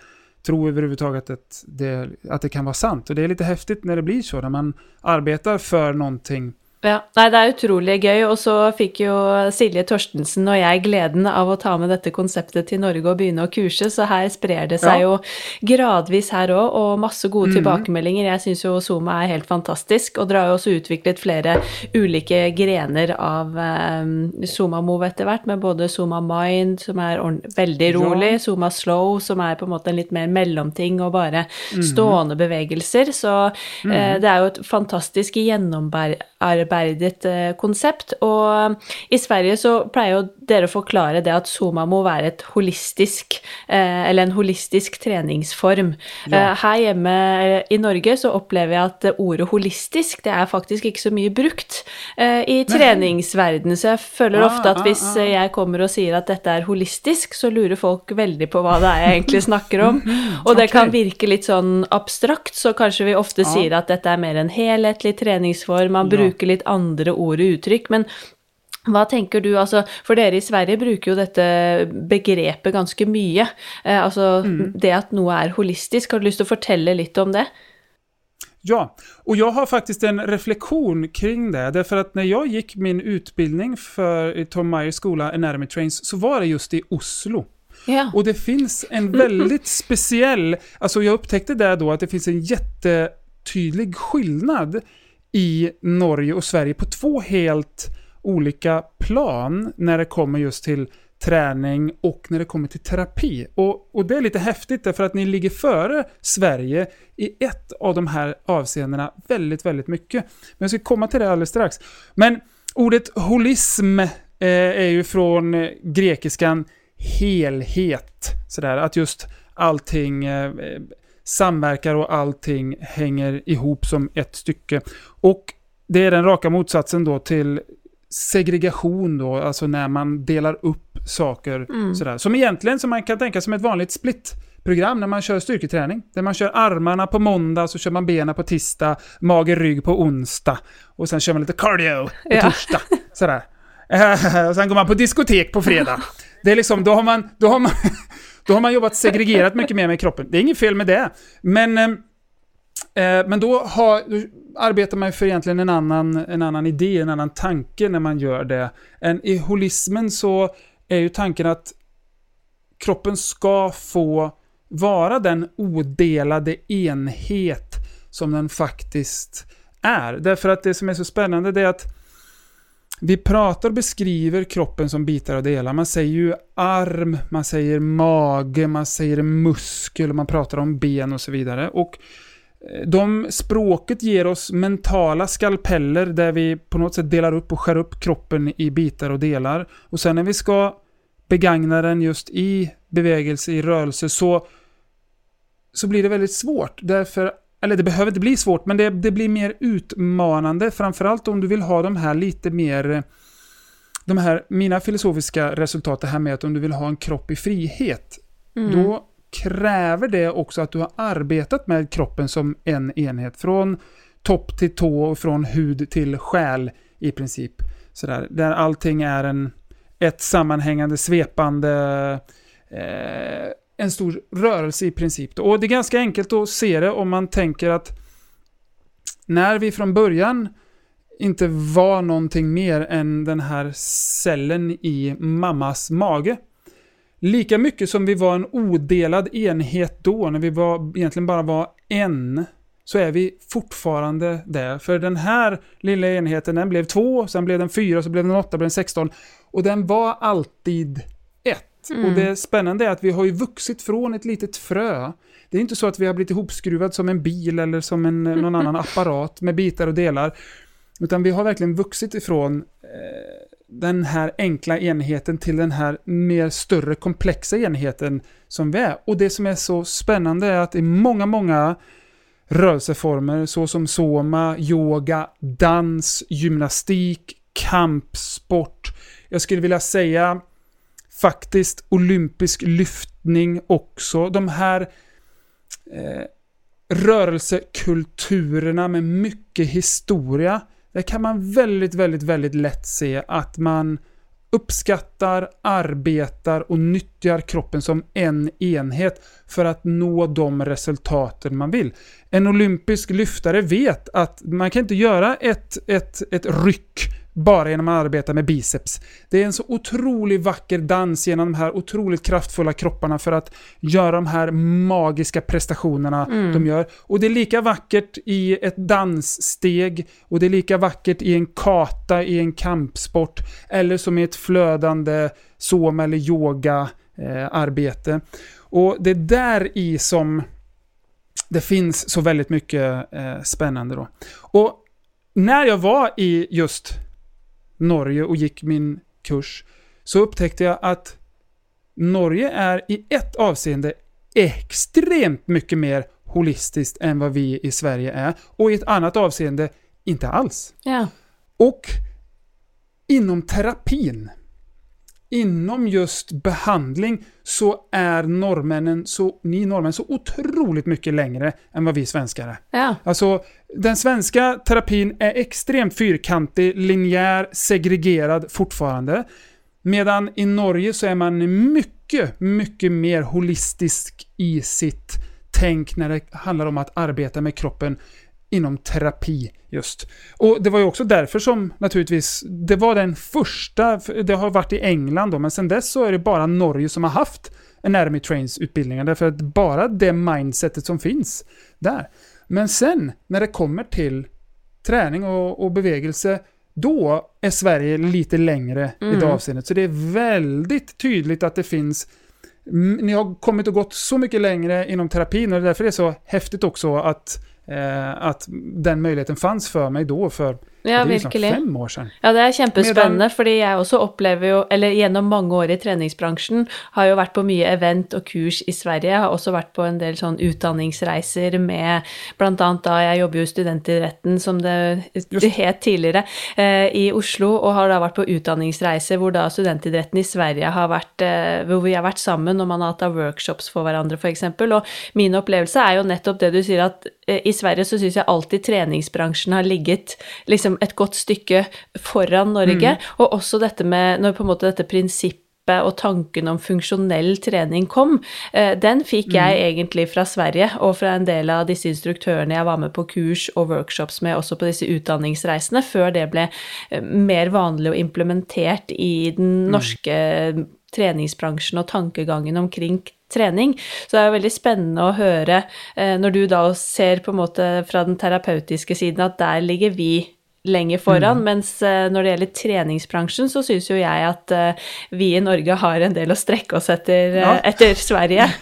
tro överhuvudtaget att det, att det kan vara sant. Och det är lite häftigt när det blir så, när man arbetar för någonting Ja, nei, det er utrolig gøy. Og så fikk jo Silje Torstensen og jeg gleden av å ta med dette konseptet til Norge og begynne å kurse, så her sprer det seg Ja. jo gradvis her òg, og masse gode Mhm. tilbakemeldinger. Jeg syns jo Zuma er helt fantastisk, og dere har jo også utviklet flere ulike grener av eh, Zuma Move etter hvert, med både Zuma Mind, som er veldig Ja. rolig, Zuma Slow, som er på en måte en litt mer mellomting, og bare Mhm. stående bevegelser. Så eh, det er jo et fantastisk gjennomarbeidet eh, konsept. Og i Sverige så pleier jo dere å forklare det at Zuma må være et holistisk, eh, eller en holistisk treningsform. Ja. Eh, her hjemme eh, i Norge så opplever jeg at ordet holistisk, det er faktisk ikke så mye brukt eh, i treningsverdenen. Så jeg føler Ah, ofte at ah, hvis ah. jeg kommer og sier at dette er holistisk, så lurer folk veldig på hva det er jeg egentlig snakker om. <laughs> Og det kan virke litt sånn abstrakt, så kanskje vi ofte Ja. sier at dette er mer en helhetlig treningsform, man bruker litt andre ord og uttrykk, men hva tenker du, altså, for dere i Sverige bruker jo dette begrepet ganske mye. Eh, altså Mm. det at noe er holistisk. Har du lyst til å fortelle litt om det? Ja, och jag har faktiskt en reflektion kring det. Därför att när jag gick min utbildning för Tom Myers skola Anatomy Trains så var det just i Oslo. Ja. Och det finns en väldigt <laughs> speciell, alltså jag upptäckte där då att det finns en jättetydlig skillnad i Norge och Sverige på två helt olika plan när det kommer just till träning och när det kommer till terapi. Och, och det är lite häftigt därför att ni ligger före Sverige i ett av de här avseendena väldigt, väldigt mycket. Men jag ska komma till det alldeles strax. Men ordet holism eh, är ju från eh, grekiskan helhet. Sådär, att just allting eh, samverkar och allting hänger ihop som ett stycke. Och det är den raka motsatsen då till segregation då, alltså när man delar upp saker Mm. sådär. Som egentligen som man kan tänka som ett vanligt split-program när man kör styrketräning. Där man kör armarna på måndag, så kör man benen på tisdag, mage, rygg på onsdag. Och sen kör man lite cardio på Ja. torsdag. Sådär. Eh, och sen går man på diskotek på fredag. <laughs> Det är liksom, då har man, då har man, då har man jobbat segregerat mycket mer med kroppen. Det är inget fel med det. Men, eh, eh, men då, har, då arbetar man ju för egentligen en annan, en annan idé, en annan tanke när man gör det. Än I holismen så är ju tanken att kroppen ska få vara den odelade enhet som den faktiskt är. Därför att det som är så spännande det är att vi pratar och beskriver kroppen som bitar och delar. Man säger ju arm, man säger mage, man säger muskel, man pratar om ben och så vidare. Och eh, de språket ger oss mentala skalpeller där vi på något sätt delar upp och skär upp kroppen i bitar och delar. Och sen när vi ska begagna den just i bevegelse, i rörelse, så, så blir det väldigt svårt. Därför, eller det behöver inte bli svårt, men det, det blir mer utmanande. Framförallt om du vill ha de här lite mer... eh, De här, mina filosofiska resultat, det här med att om du vill ha en kropp i frihet, Mm. då kräver det också att du har arbetat med kroppen som en enhet. Från topp till tå och från hud till själ i princip. Sådär, där allting är en, ett sammanhängande, svepande, eh, en stor rörelse i princip. Och det är ganska enkelt att se det om man tänker att när vi från början inte var någonting mer än den här cellen i mammas mage. Lika mycket som vi var en odelad enhet då, när vi var, egentligen bara var en, så är vi fortfarande det. För den här lilla enheten, den blev två, sen blev den fyra, så blev den åtta, blev den sexton. Och den var alltid. Mm. Och det spännande är att vi har ju vuxit från ett litet frö. Det är inte så att vi har blivit ihopskruvad som en bil eller som en, någon annan <laughs> apparat med bitar och delar. Utan vi har verkligen vuxit ifrån eh, den här enkla enheten till den här mer större komplexa enheten som vi är. Och det som är så spännande är att i många, många rörelseformer såsom soma, yoga, dans, gymnastik, kampsport. Jag skulle vilja säga faktiskt olympisk lyftning också. De här eh, rörelsekulturerna med mycket historia. Där kan man väldigt, väldigt, väldigt lätt se att man uppskattar, arbetar och nyttjar kroppen som en enhet för att nå de resultaten man vill. En olympisk lyftare vet att man kan inte göra ett, ett, ett ryck bara genom att arbeta med biceps. Det är en så otroligt vacker dans genom de här otroligt kraftfulla kropparna för att göra de här magiska prestationerna Mm. de gör. Och det är lika vackert i ett danssteg och det är lika vackert i en kata i en kampsport eller som i ett flödande som eller yoga eh, arbete. Och det är där i som det finns så väldigt mycket eh, spännande då. Och när jag var i just Norge och gick min kurs så upptäckte jag att Norge är i ett avseende extremt mycket mer holistiskt än vad vi i Sverige är och i ett annat avseende inte alls. Ja. Och inom terapin, inom just behandling, så är norrmännen, så, ni norrmän, så otroligt mycket längre än vad vi svenskar är. Ja. Alltså, den svenska terapin är extremt fyrkantig, linjär, segregerad fortfarande. Medan i Norge så är man mycket, mycket mer holistisk i sitt tänk när det handlar om att arbeta med kroppen inom terapi just. Och det var ju också därför som naturligtvis, det var den första, det har varit i England då, men sen dess så är det bara Norge som har haft Anatomy Trains utbildningar, därför att bara det mindsetet som finns där. Men sen, när det kommer till träning och, och bevegelse, då är Sverige lite längre i det Mm. avseendet. Så det är väldigt tydligt att det finns Mm, Ni har kommit och gått så mycket längre inom terapin och det är därför det är så häftigt också att, Eh, att den möjligheten fanns för mig då för Ja, det snart virkelig. fem år sedan. Ja, det er kjempespennende, Medan- fordi jeg også opplever jo, eller gjennom mange år i treningsbransjen, har jo vært på mye event og kurs i Sverige. Jeg har også vært på en del sånn utdanningsreiser med annet da jeg jobber jo i studentidretten, som det, det het tidligere, eh, i Oslo, og har da vært på utdanningsreiser hvor da studentidretten i Sverige har vært, eh, hvor vi har vært sammen, og man har hatt da workshops for hverandre, eksempel. Og min opplevelse er jo nettopp det du sier, at eh, i Sverige så syns jeg alltid treningsbransjen har ligget liksom et godt stykke foran Norge, og også dette med når på en måte dette prinsippet og tanken om funksjonell trening kom, eh, den fikk jeg egentlig fra Sverige og fra en del av disse instruktørene jeg var med på kurs og workshops med også på disse utdanningsreisene, før det ble eh, mer vanlig og implementert i den norske treningsbransjen og tankegangen omkring trening. Så det er jo veldig spennende å høre, eh, når du da ser på en måte fra den terapeutiske siden, at der ligger vi lenger foran, mens eh, når det gjelder treningsbransjen, så syns jo jeg at eh, vi i Norge har en del å strekke oss etter, eh, Ja. etter Sverige. <laughs>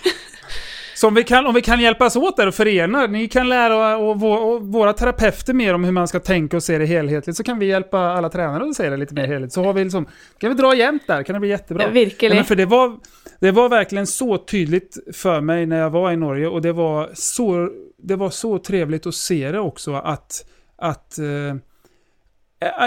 Så om vi, kan, om vi kan hjälpas åt där och förena, ni kan lära och, vå- och våra terapeuter mer om hur man ska tänka och se det helhetligt, så kan vi hjälpa alla tränare att se det lite mer helhetligt. Så har vi liksom, kan vi dra jämnt där, kan det bli jättebra. Virkelig. Ja, för det var, det var verkligen så tydligt för mig när jag var i Norge och det var så, det var så trevligt att se det också att, att eh,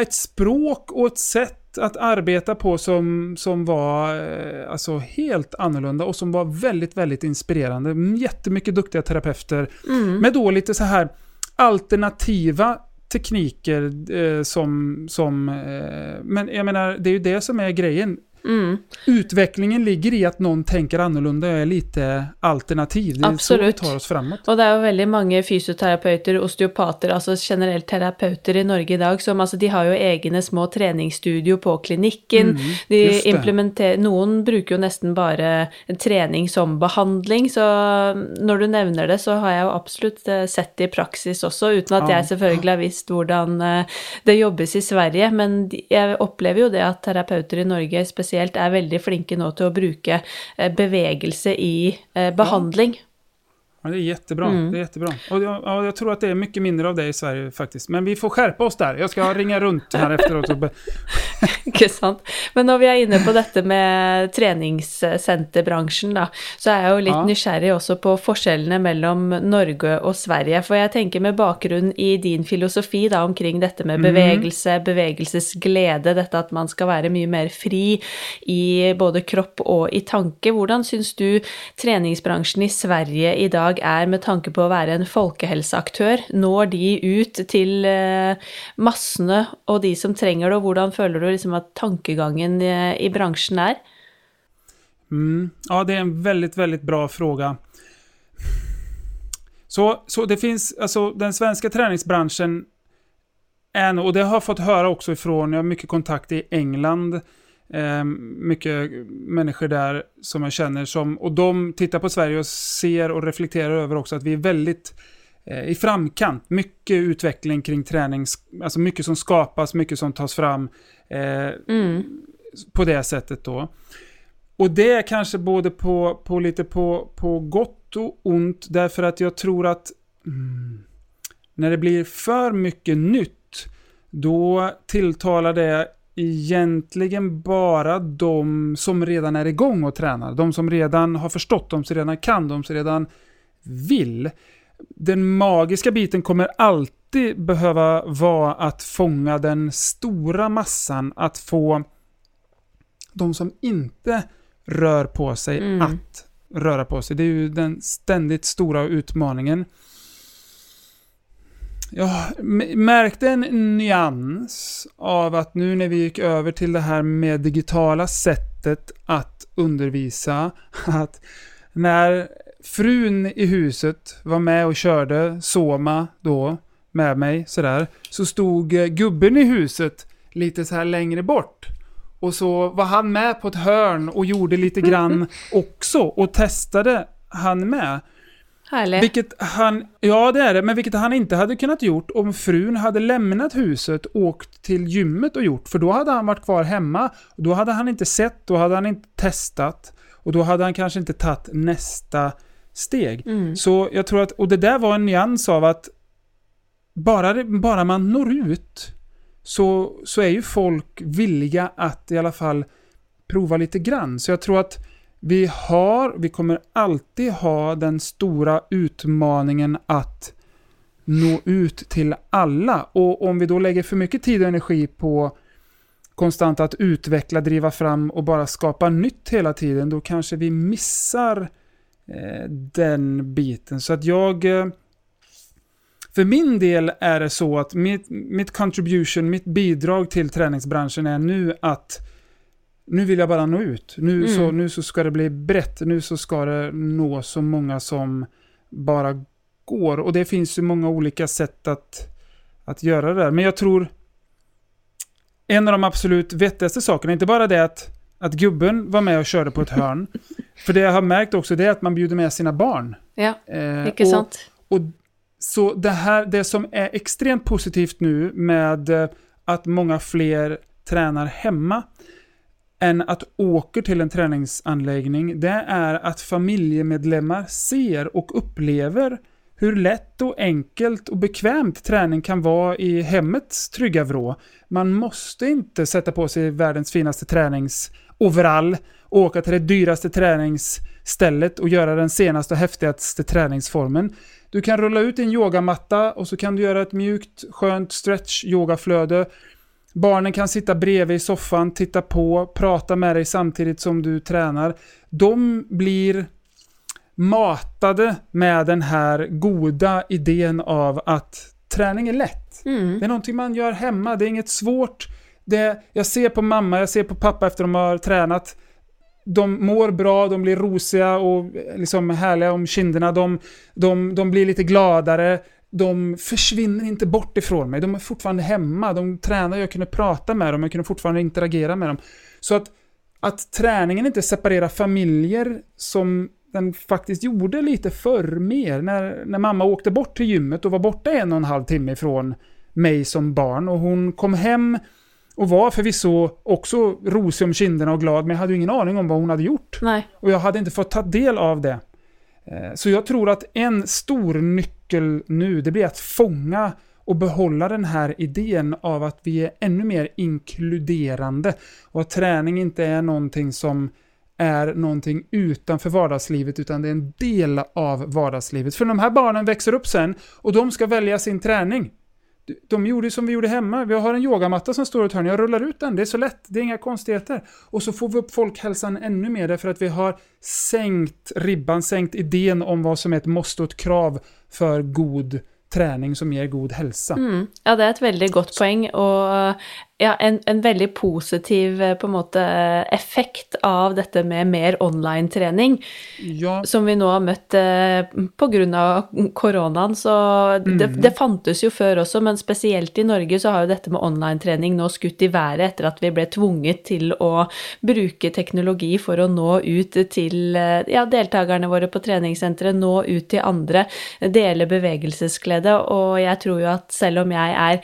ett språk och ett sätt att arbeta på som, som var eh, alltså helt annorlunda och som var väldigt, väldigt inspirerande. Jättemycket duktiga terapeuter Mm. med då lite så här alternativa tekniker eh, som, som eh, men jag menar, det är ju det som är grejen. Mm. Utvecklingen ligger i att någon tänker annorlunda och är lite alternativ. Det är Absolut. så vi tar oss framåt. Og det jo veldig mange fysioterapeuter, osteopater, altså generelt terapeuter i Norge i dag, som altså de har jo egne små treningsstudio på klinikken. de Mm, just det. implementerer Noen bruker jo nesten bare trening som behandling, så når du nevner det, så har jeg jo absolutt eh, sett det i praksis også, uten at Ja. jeg selvfølgelig har visst hvordan eh, det jobbes i Sverige. Men de- jeg opplever jo det at terapeuter i Norge spesielt er veldig flinke nå til å bruke eh, bevegelse i eh, behandling. Ja, det är jättebra. Mm. Det är jättebra. Och jag, ja, jag tror att det är mycket mindre av det i Sverige faktiskt. Men vi får skärpa oss där. Jag ska ringa runt här <laughs> efteråt. Och Ikke sant. Men når vi er inne på dette med treningssenterbransjen, da, så er jeg jo litt Ja. nysgjerrig også på forskjellene mellom Norge og Sverige. For jeg tenker med bakgrunn i din filosofi da omkring dette med bevegelse, bevegelsesglede, dette at man skal være mye mer fri i både kropp og i tanke. Hvordan syns du treningsbransjen i Sverige i dag är med tanke på att vara en folkhälsoaktör? Når de ut till eh, massorna och de som tränger det? Och hur känner du liksom att tankegången eh, i branschen är? Mm. Ja, det är en väldigt, väldigt bra fråga. Så, så det finns, alltså den svenska träningsbranschen är och det har jag fått höra också ifrån, jag har mycket kontakt i England, eh, mycket människor där som jag känner som, och de tittar på Sverige och ser och reflekterar över också att vi är väldigt eh, i framkant. Mycket utveckling kring träning, alltså mycket som skapas, mycket som tas fram eh, mm. på det sättet då. Och det är kanske både på, på lite på, på gott och ont, därför att jag tror att mm, när det blir för mycket nytt, då tilltalar det egentligen bara de som redan är igång och tränar. De som redan har förstått, de som redan kan, de som redan vill. Den magiska biten kommer alltid behöva vara att fånga den stora massan, att få de som inte rör på sig mm. att röra på sig. Det är ju den ständigt stora utmaningen. Jag märkte en nyans av att nu när vi gick över till det här med digitala sättet att undervisa, <laughs> att när frun i huset var med och körde Soma då med mig sådär, så stod gubben i huset lite så här längre bort och så var han med på ett hörn och gjorde lite grann <laughs> också och testade han med. Härligt. Vilket han, ja det är det, men vilket han inte hade kunnat gjort om frun hade lämnat huset, åkt till gymmet och gjort, för då hade han varit kvar hemma. Och då hade han inte sett, då hade han inte testat och då hade han kanske inte tagit nästa steg. Mm. Så jag tror att, och det där var en nyans av att bara, bara man når ut så, så är ju folk villiga att i alla fall prova lite grann. Så jag tror att vi har, vi kommer alltid ha den stora utmaningen att nå ut till alla. Och om vi då lägger för mycket tid och energi på konstant att utveckla, driva fram och bara skapa nytt hela tiden, då kanske vi missar eh, den biten. Så att jag eh, för min del är det så att mitt, mitt contribution, mitt bidrag till träningsbranschen är nu att nu vill jag bara nå ut. Nu, mm. så, nu så ska det bli brett. Nu så ska det nå så många som bara går. Och det finns ju många olika sätt att, att göra det där. Men jag tror en av de absolut vettigaste sakerna, inte bara det att, att gubben var med och körde på ett hörn. <laughs> för det jag har märkt också det är att man bjuder med sina barn. Ja, eh, mycket eh, sant. Och så det här, det som är extremt positivt nu med eh, att många fler tränar hemma än att åka till en träningsanläggning, det är att familjemedlemmar ser och upplever hur lätt och enkelt och bekvämt träning kan vara i hemmets trygga vrå. Man måste inte sätta på sig världens finaste träningsoverall och åka till det dyraste träningsstället och göra den senaste och häftigaste träningsformen. Du kan rulla ut din yogamatta och så kan du göra ett mjukt, skönt stretch yogaflöde. Barnen kan sitta bredvid i soffan, titta på, prata med dig samtidigt som du tränar. De blir matade med den här goda idén av att träning är lätt. Mm. Det är någonting man gör hemma, det är inget svårt. Det, jag ser på mamma, jag ser på pappa efter de har tränat de mår bra, de blir rosiga och liksom härliga om kinderna. De, de, de blir lite gladare. De försvinner inte bort ifrån mig. De är fortfarande hemma. De tränar, jag kunde prata med dem, jag kunde fortfarande interagera med dem. Så att, att träningen inte separerar familjer som den faktiskt gjorde lite förr mer. När, när mamma åkte bort till gymmet och var borta en och en halv timme ifrån mig som barn och hon kom hem och var förvisso också rosig om kinderna och glad, men jag hade ju ingen aning om vad hon hade gjort. Nej. Och jag hade inte fått ta del av det. Eh, så jag tror att en stor nyckel nu, det blir att fånga och behålla den här idén av att vi är ännu mer inkluderande. Och att träning inte är någonting som är någonting utanför vardagslivet, utan det är en del av vardagslivet. För de här barnen växer upp sen och de ska välja sin träning. de gjorde som vi gjorde hemma. Vi har en yogamatta som står i ett hörn. Jag rullar ut den. Det är så lätt. Det är inga konstigheter. Och så får vi upp folkhälsan ännu mer därför att vi har sänkt ribban, sänkt idén om vad som är ett måste och ett krav för god träning som ger god hälsa. Mm. Ja, det är ett väldigt gott poäng. Och ja, en, en veldig positiv eh, på en måte, effekt av dette med mer online-trening. Ja. Som vi nå har møtt eh, pga. koronaen. Så det, Mhm. det fantes jo før også, men spesielt i Norge så har jo dette med online-trening nå skutt i været etter at vi ble tvunget til å bruke teknologi for å nå ut til eh, ja, deltakerne våre på treningssenteret, nå ut til andre, dele bevegelsesglede. Og jeg tror jo at selv om jeg er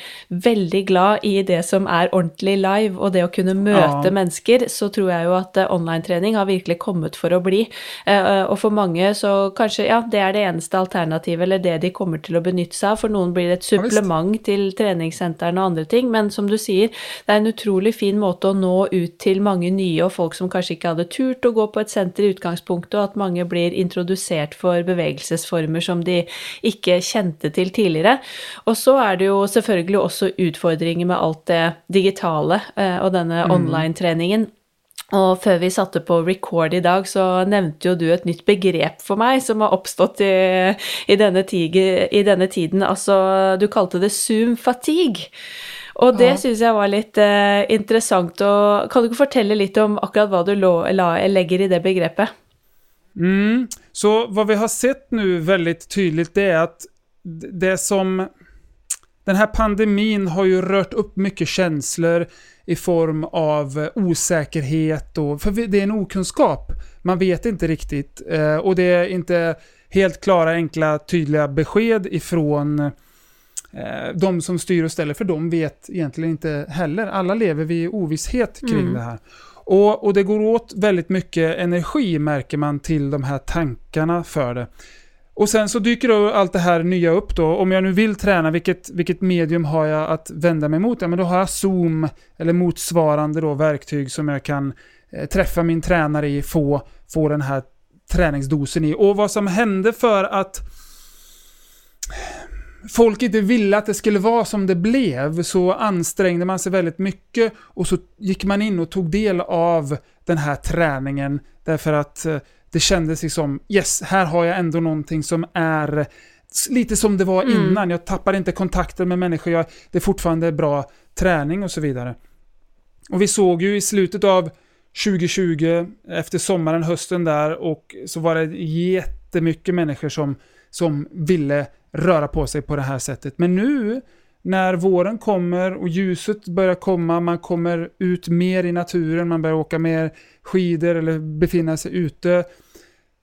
veldig glad i det som er ordentlig live, og det å kunne møte Ja. mennesker, så tror jeg jo at eh, online-trening har virkelig kommet for å bli. Eh, Og for mange så kanskje ja, det er det eneste alternativet, eller det de kommer til å benytte seg av. For noen blir det et Ja, visst. supplement til treningssentrene og andre ting. Men som du sier, det er en utrolig fin måte å nå ut til mange nye og folk som kanskje ikke hadde turt å gå på et senter i utgangspunktet, og at mange blir introdusert for bevegelsesformer som de ikke kjente til tidligere. Og så er det jo selvfølgelig også utfordringer med alt det digitale eh, og denne online-treningen. Og før vi satte på record i dag, så nevnte jo du et nytt begrep for meg som har oppstått i, i, denne, tige, i denne tiden. Altså, du kalte det zoom fatigue. Og det Ja. syns jeg var litt eh, interessant. Og kan du ikke fortelle litt om akkurat hva du la, legger i det begrepet? Mm. Så vad vi har sett nu väldigt tydligt det är att det som... Den här pandemin har ju rört upp mycket känslor i form av eh, osäkerhet och... För det är en okunskap. Man vet inte riktigt. eh, Och det är inte helt klara, enkla, tydliga besked ifrån eh, de som styr och ställer. För de vet egentligen inte heller. Alla lever vi i ovisshet kring Mm. det här. Och, och det går åt väldigt mycket energi märker man till de här tankarna för det. Och sen så dyker då allt det här nya upp då. Om jag nu vill träna, vilket, vilket medium har jag att vända mig mot? Ja, men då har jag Zoom eller motsvarande då verktyg som jag kan eh, träffa min tränare i, få, få den här träningsdosen i. Och vad som hände för att folk inte ville att det skulle vara som det blev så ansträngde man sig väldigt mycket och så gick man in och tog del av den här träningen därför att eh, det kändes liksom yes, här har jag ändå någonting som är lite som det var Mm. innan. Jag tappar inte kontakten med människor, jag, det är fortfarande bra träning och så vidare. Och vi såg ju i slutet av 2020, efter sommaren, hösten där, och så var det jättemycket människor som, som ville röra på sig på det här sättet. Men nu, när våren kommer och ljuset börjar komma, man kommer ut mer i naturen, man börjar åka mer skidor eller befinna sig ute,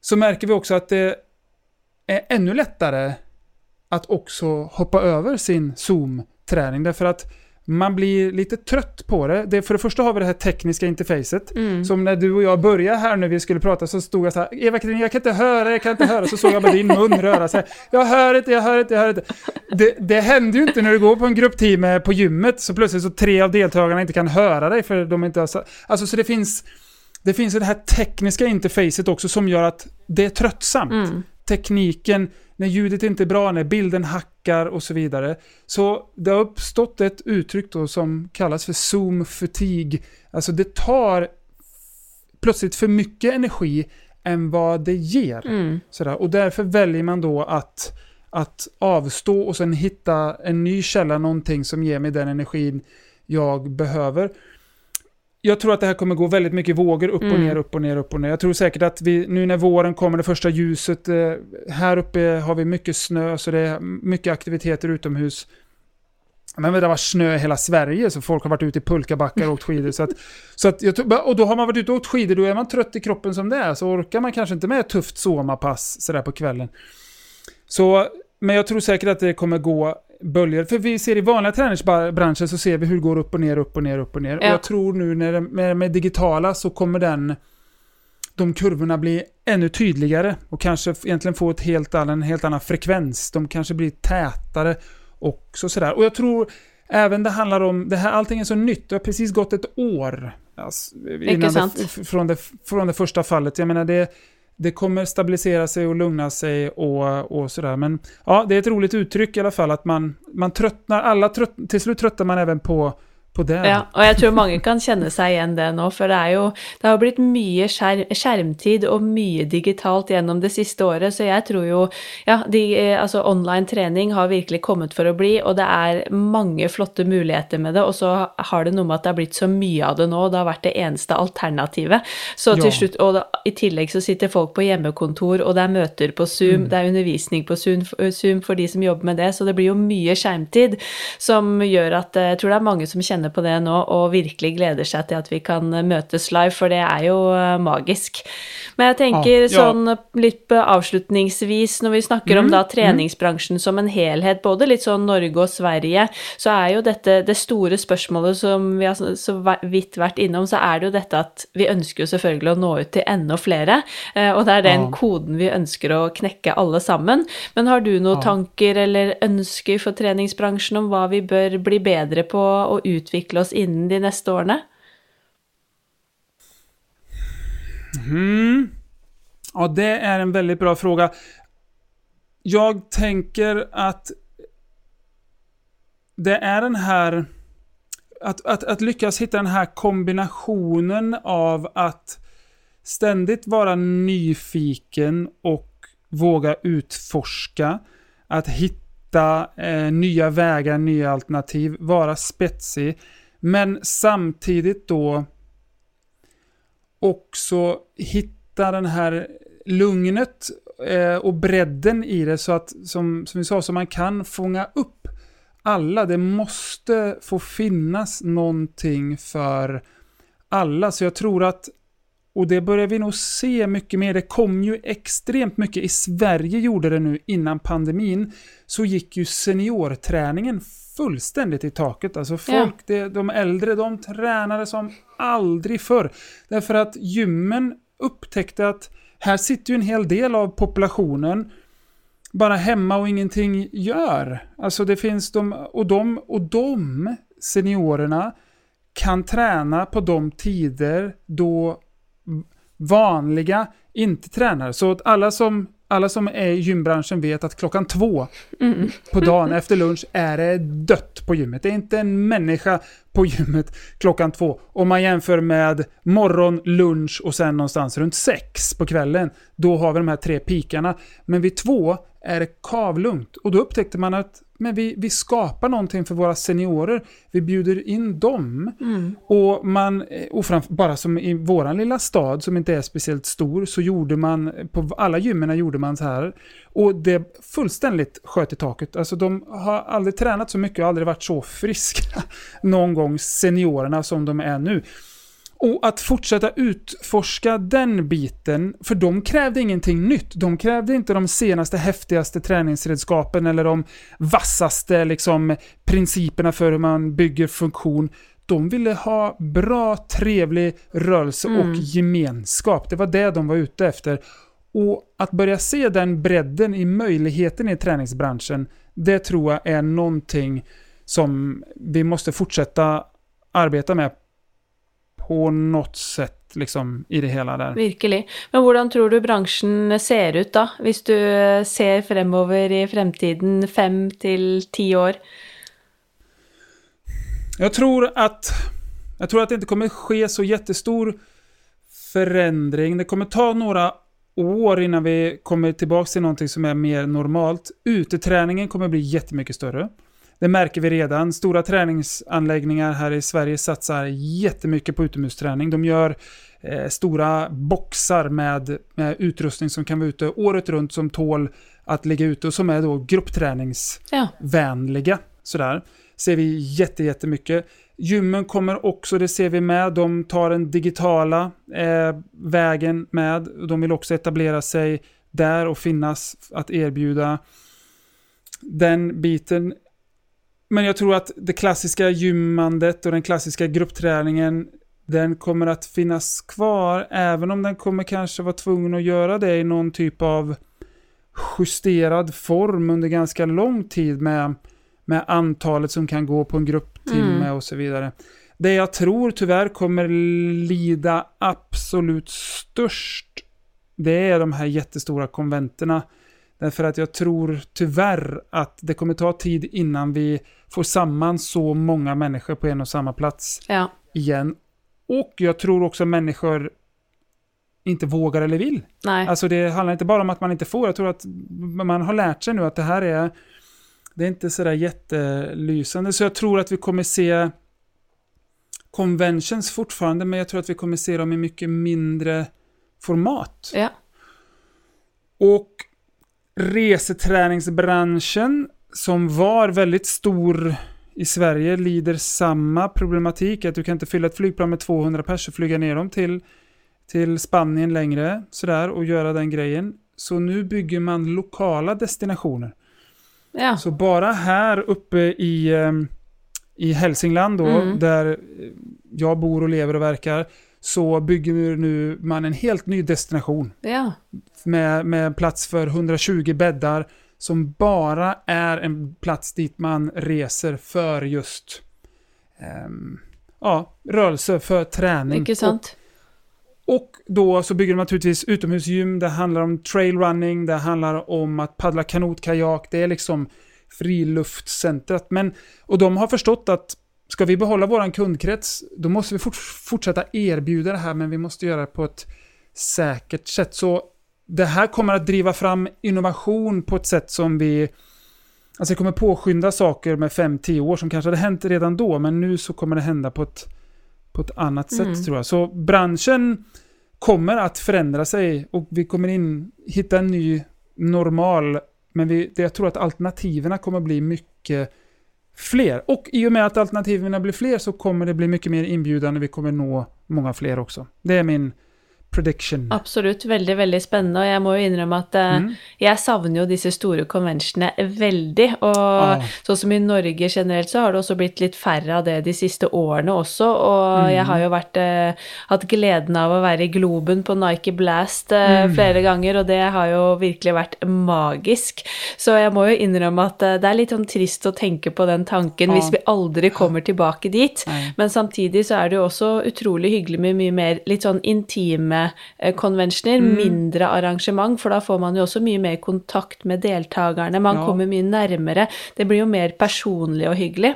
så märker vi också att det är ännu lättare att också hoppa över sin Zoom-träning. Därför att man blir lite trött på det. det. För det första har vi det här tekniska interfacet. Mm. Som när du och jag började här när vi skulle prata så stod jag så här, Eva Karin, jag kan inte höra, jag kan inte höra. Så såg jag bara din mun röra sig. Jag hör inte, jag hör inte, jag hör inte. Det, det händer ju inte när du går på en gruppteam eh, på gymmet så plötsligt så tre av deltagarna inte kan höra dig för de inte har... Alltså så det finns... Det finns det här tekniska interfacet också som gör att det är tröttsamt Mm. Tekniken, när ljudet inte är bra, när bilden hackar och så vidare. Så det har uppstått ett uttryck då som kallas för zoom fatigue. Alltså det tar plötsligt för mycket energi än vad det ger. Mm. Sådär. Och därför väljer man då att, att avstå och sen hitta en ny källa, någonting som ger mig den energin jag behöver. Jag tror att det här kommer gå väldigt mycket vågor upp och Mm. ner, upp och ner, upp och ner. Jag tror säkert att vi, nu när våren kommer, det första ljuset, eh, här uppe har vi mycket snö, så det är mycket aktiviteter utomhus. Men det har varit snö i hela Sverige, så folk har varit ute i pulkabackar och åkt skidor. Så att, <laughs> så att jag, och då har man varit ute och åkt skidor, då är man trött i kroppen som det är, så orkar man kanske inte med ett tufft sommarpass sådär på kvällen. Så, men jag tror säkert att det kommer gå böljor. För vi ser i vanliga träningsbranschen så ser vi hur det går upp och ner, upp och ner, upp och ner. Och Ja. jag tror nu när det, med, med digitala så kommer den de kurvorna bli ännu tydligare och kanske egentligen få ett helt annan, en helt annan frekvens. De kanske blir tätare och så sådär. Och jag tror även det handlar om, det här, allting är så nytt, det har precis gått ett år. Alltså, innan det, från, det, från det första fallet. Jag menar det, det kommer stabilisera sig och lugna sig och, och sådär. Men ja, det är ett roligt uttryck i alla fall att man, man tröttnar, alla trött, till slut tröttnar man även på. Ja, og jeg tror mange kan kjenne seg igjen det nå, for det er jo Det har blitt mye skjer, skjermtid og mye digitalt gjennom det siste året, så jeg tror jo Ja, de, altså online trening har virkelig kommet for å bli, og det er mange flotte muligheter med det, og så har det noe med at det har blitt så mye av det nå, og det har vært det eneste alternativet. Så til ja. slutt Og da, i tillegg så sitter folk på hjemmekontor, og det er møter på Zoom, mm. det er undervisning på Zoom, Zoom for de som jobber med det, så det blir jo mye skjermtid som gjør at jeg tror det er mange som kjenner kjenner på det nå og virkelig gleder seg til at vi kan møtes live, for det er jo eh, magisk. Men jeg tenker ah, ja. sånn litt avslutningsvis, når vi snakker mm, om da mm. treningsbransjen mm. som en helhet, både litt sånn Norge og Sverige, så er jo dette det store spørsmålet som vi har så vidt vært innom, så er det jo dette at vi ønsker jo selvfølgelig å nå ut til enda flere, eh, og det er den ah. koden vi ønsker å knekke alle sammen. Men har du noen tanker eller ønsker for treningsbransjen om hva vi bør bli bedre på å utvikle utvikle oss innen de neste årene? Mm. Ja, det är en väldigt bra fråga. Jag tänker att det är den här... Att, att, att lyckas hitta den här kombinationen av att ständigt vara nyfiken och våga utforska. Att hitta hitta eh, nya vägar, nya alternativ, vara spetsig. Men samtidigt då också hitta den här lugnet eh, och bredden i det så att, som, som vi sa, så man kan fånga upp alla. Det måste få finnas någonting för alla. Så jag tror att och det börjar vi nog se mycket mer. Det kom ju extremt mycket. I Sverige gjorde det nu innan pandemin. Så gick ju seniorträningen fullständigt i taket. Alltså folk, ja. det, de äldre, de tränade som aldrig förr. Därför att gymmen upptäckte att här sitter ju en hel del av populationen bara hemma och ingenting gör. Alltså det finns de, och de, och de seniorerna kan träna på de tider då vanliga inte-tränare. Så att alla som, alla som är i gymbranschen vet att klockan två mm. på dagen efter lunch är det dött på gymmet. Det är inte en människa på gymmet klockan två. Om man jämför med morgon, lunch och sen någonstans runt sex på kvällen. Då har vi de här tre pikarna. Men vid två är det kavlugnt. Och då upptäckte man att men vi, vi skapar någonting för våra seniorer. Vi bjuder in dem. Mm. Och, man, och framför, bara som i våran lilla stad som inte är speciellt stor så gjorde man, på alla gymmen gjorde man så här. Och det fullständigt sköt i taket. Alltså de har aldrig tränat så mycket och aldrig varit så friska <laughs> någon gång, seniorerna som de är nu. Och att fortsätta utforska den biten, för de krävde ingenting nytt. De krävde inte de senaste häftigaste träningsredskapen eller de vassaste liksom, principerna för hur man bygger funktion. De ville ha bra, trevlig rörelse mm. och gemenskap. Det var det de var ute efter. Och att börja se den bredden i möjligheten i träningsbranschen, det tror jag är någonting som vi måste fortsätta arbeta med på något sätt liksom, i det hela där. Virkelig. Men hur tror du branschen ser ut då? Om du ser fremover i framtiden, fem till tio år? Jag tror att jag tror att det inte kommer ske så jättestor förändring. Det kommer ta några år innan vi kommer tillbaka till någonting som är mer normalt. Uteträningen kommer bli jättemycket större. Det märker vi redan. Stora träningsanläggningar här i Sverige satsar jättemycket på utomhusträning. De gör eh, stora boxar med, med utrustning som kan vara ute året runt som tål att ligga ute och som är då gruppträningsvänliga. Ja. Sådär. Ser vi jätte, jättemycket. Gymmen kommer också, det ser vi med, de tar den digitala eh, vägen med. De vill också etablera sig där och finnas att erbjuda den biten men jag tror att det klassiska gymmandet och den klassiska gruppträningen den kommer att finnas kvar även om den kommer kanske vara tvungen att göra det i någon typ av justerad form under ganska lång tid med, med antalet som kan gå på en grupp grupptimme mm. och så vidare. Det jag tror tyvärr kommer lida absolut störst det är de här jättestora konventerna. Därför att jag tror tyvärr att det kommer ta tid innan vi får samman så många människor på en och samma plats Ja. igen. Och jag tror också människor inte vågar eller vill. Nej. Alltså det handlar inte bara om att man inte får, jag tror att man har lärt sig nu att det här är, det är inte sådär jättelysande. Så jag tror att vi kommer se conventions fortfarande, men jag tror att vi kommer se dem i mycket mindre format. Ja. Och reseträningsbranschen som var väldigt stor i Sverige lider samma problematik. Att du kan inte fylla ett flygplan med 200 pers och flyga ner dem till, till Spanien längre sådär, och göra den grejen. Så nu bygger man lokala destinationer. Ja. Så bara här uppe i, eh, i Hälsingland då, Mm. där eh, jag bor och lever och verkar, så bygger nu man en helt ny destination ja. med, med plats för 120 bäddar som bara är en plats dit man reser för just ehm, ja, rörelse, för träning. Mycket sant. Och, då så bygger de naturligtvis utomhusgym, det handlar om trailrunning, det handlar om att paddla kanot, kajak, det är liksom friluftscentret. Men, och de har förstått att ska vi behålla vår kundkrets, då måste vi fort, fortsätta erbjuda det här, men vi måste göra det på ett säkert sätt. Så det här kommer att driva fram innovation på ett sätt som vi... Alltså det kommer påskynda saker med 5-10 år som kanske hade hänt redan då, men nu så kommer det hända på ett, på ett annat Mm. sätt tror jag. Så branschen kommer att förändra sig och vi kommer in, hitta en ny normal, men vi, jag tror att alternativen kommer bli mycket fler. Och i och med att alternativen blir fler så kommer det bli mycket mer inbjudande, vi kommer nå många fler också. Det är min prediction. Absolutt. Veldig, veldig spennende. Og jeg må jo innrømme at eh, Mm. jeg savner jo disse store conventionene veldig. Og Ah. sånn som i Norge generelt, så har det også blitt litt færre av det de siste årene også. Og Mm. jeg har jo vært, eh, hatt gleden av å være i Globen på Nike Blast eh, Mm. flere ganger, og det har jo virkelig vært magisk. Så jeg må jo innrømme at eh, det er litt sånn trist å tenke på den tanken hvis Ja. vi aldri kommer tilbake dit. Nej. Men samtidig så er det jo også utrolig hyggelig med mye mer litt sånn intime eh, conventioner, Mm. mindre arrangement, for da får man jo også mye mer kontakt med deltakerne. Man Ja. kommer mye nærmere. Det blir jo mer personlig og hyggelig.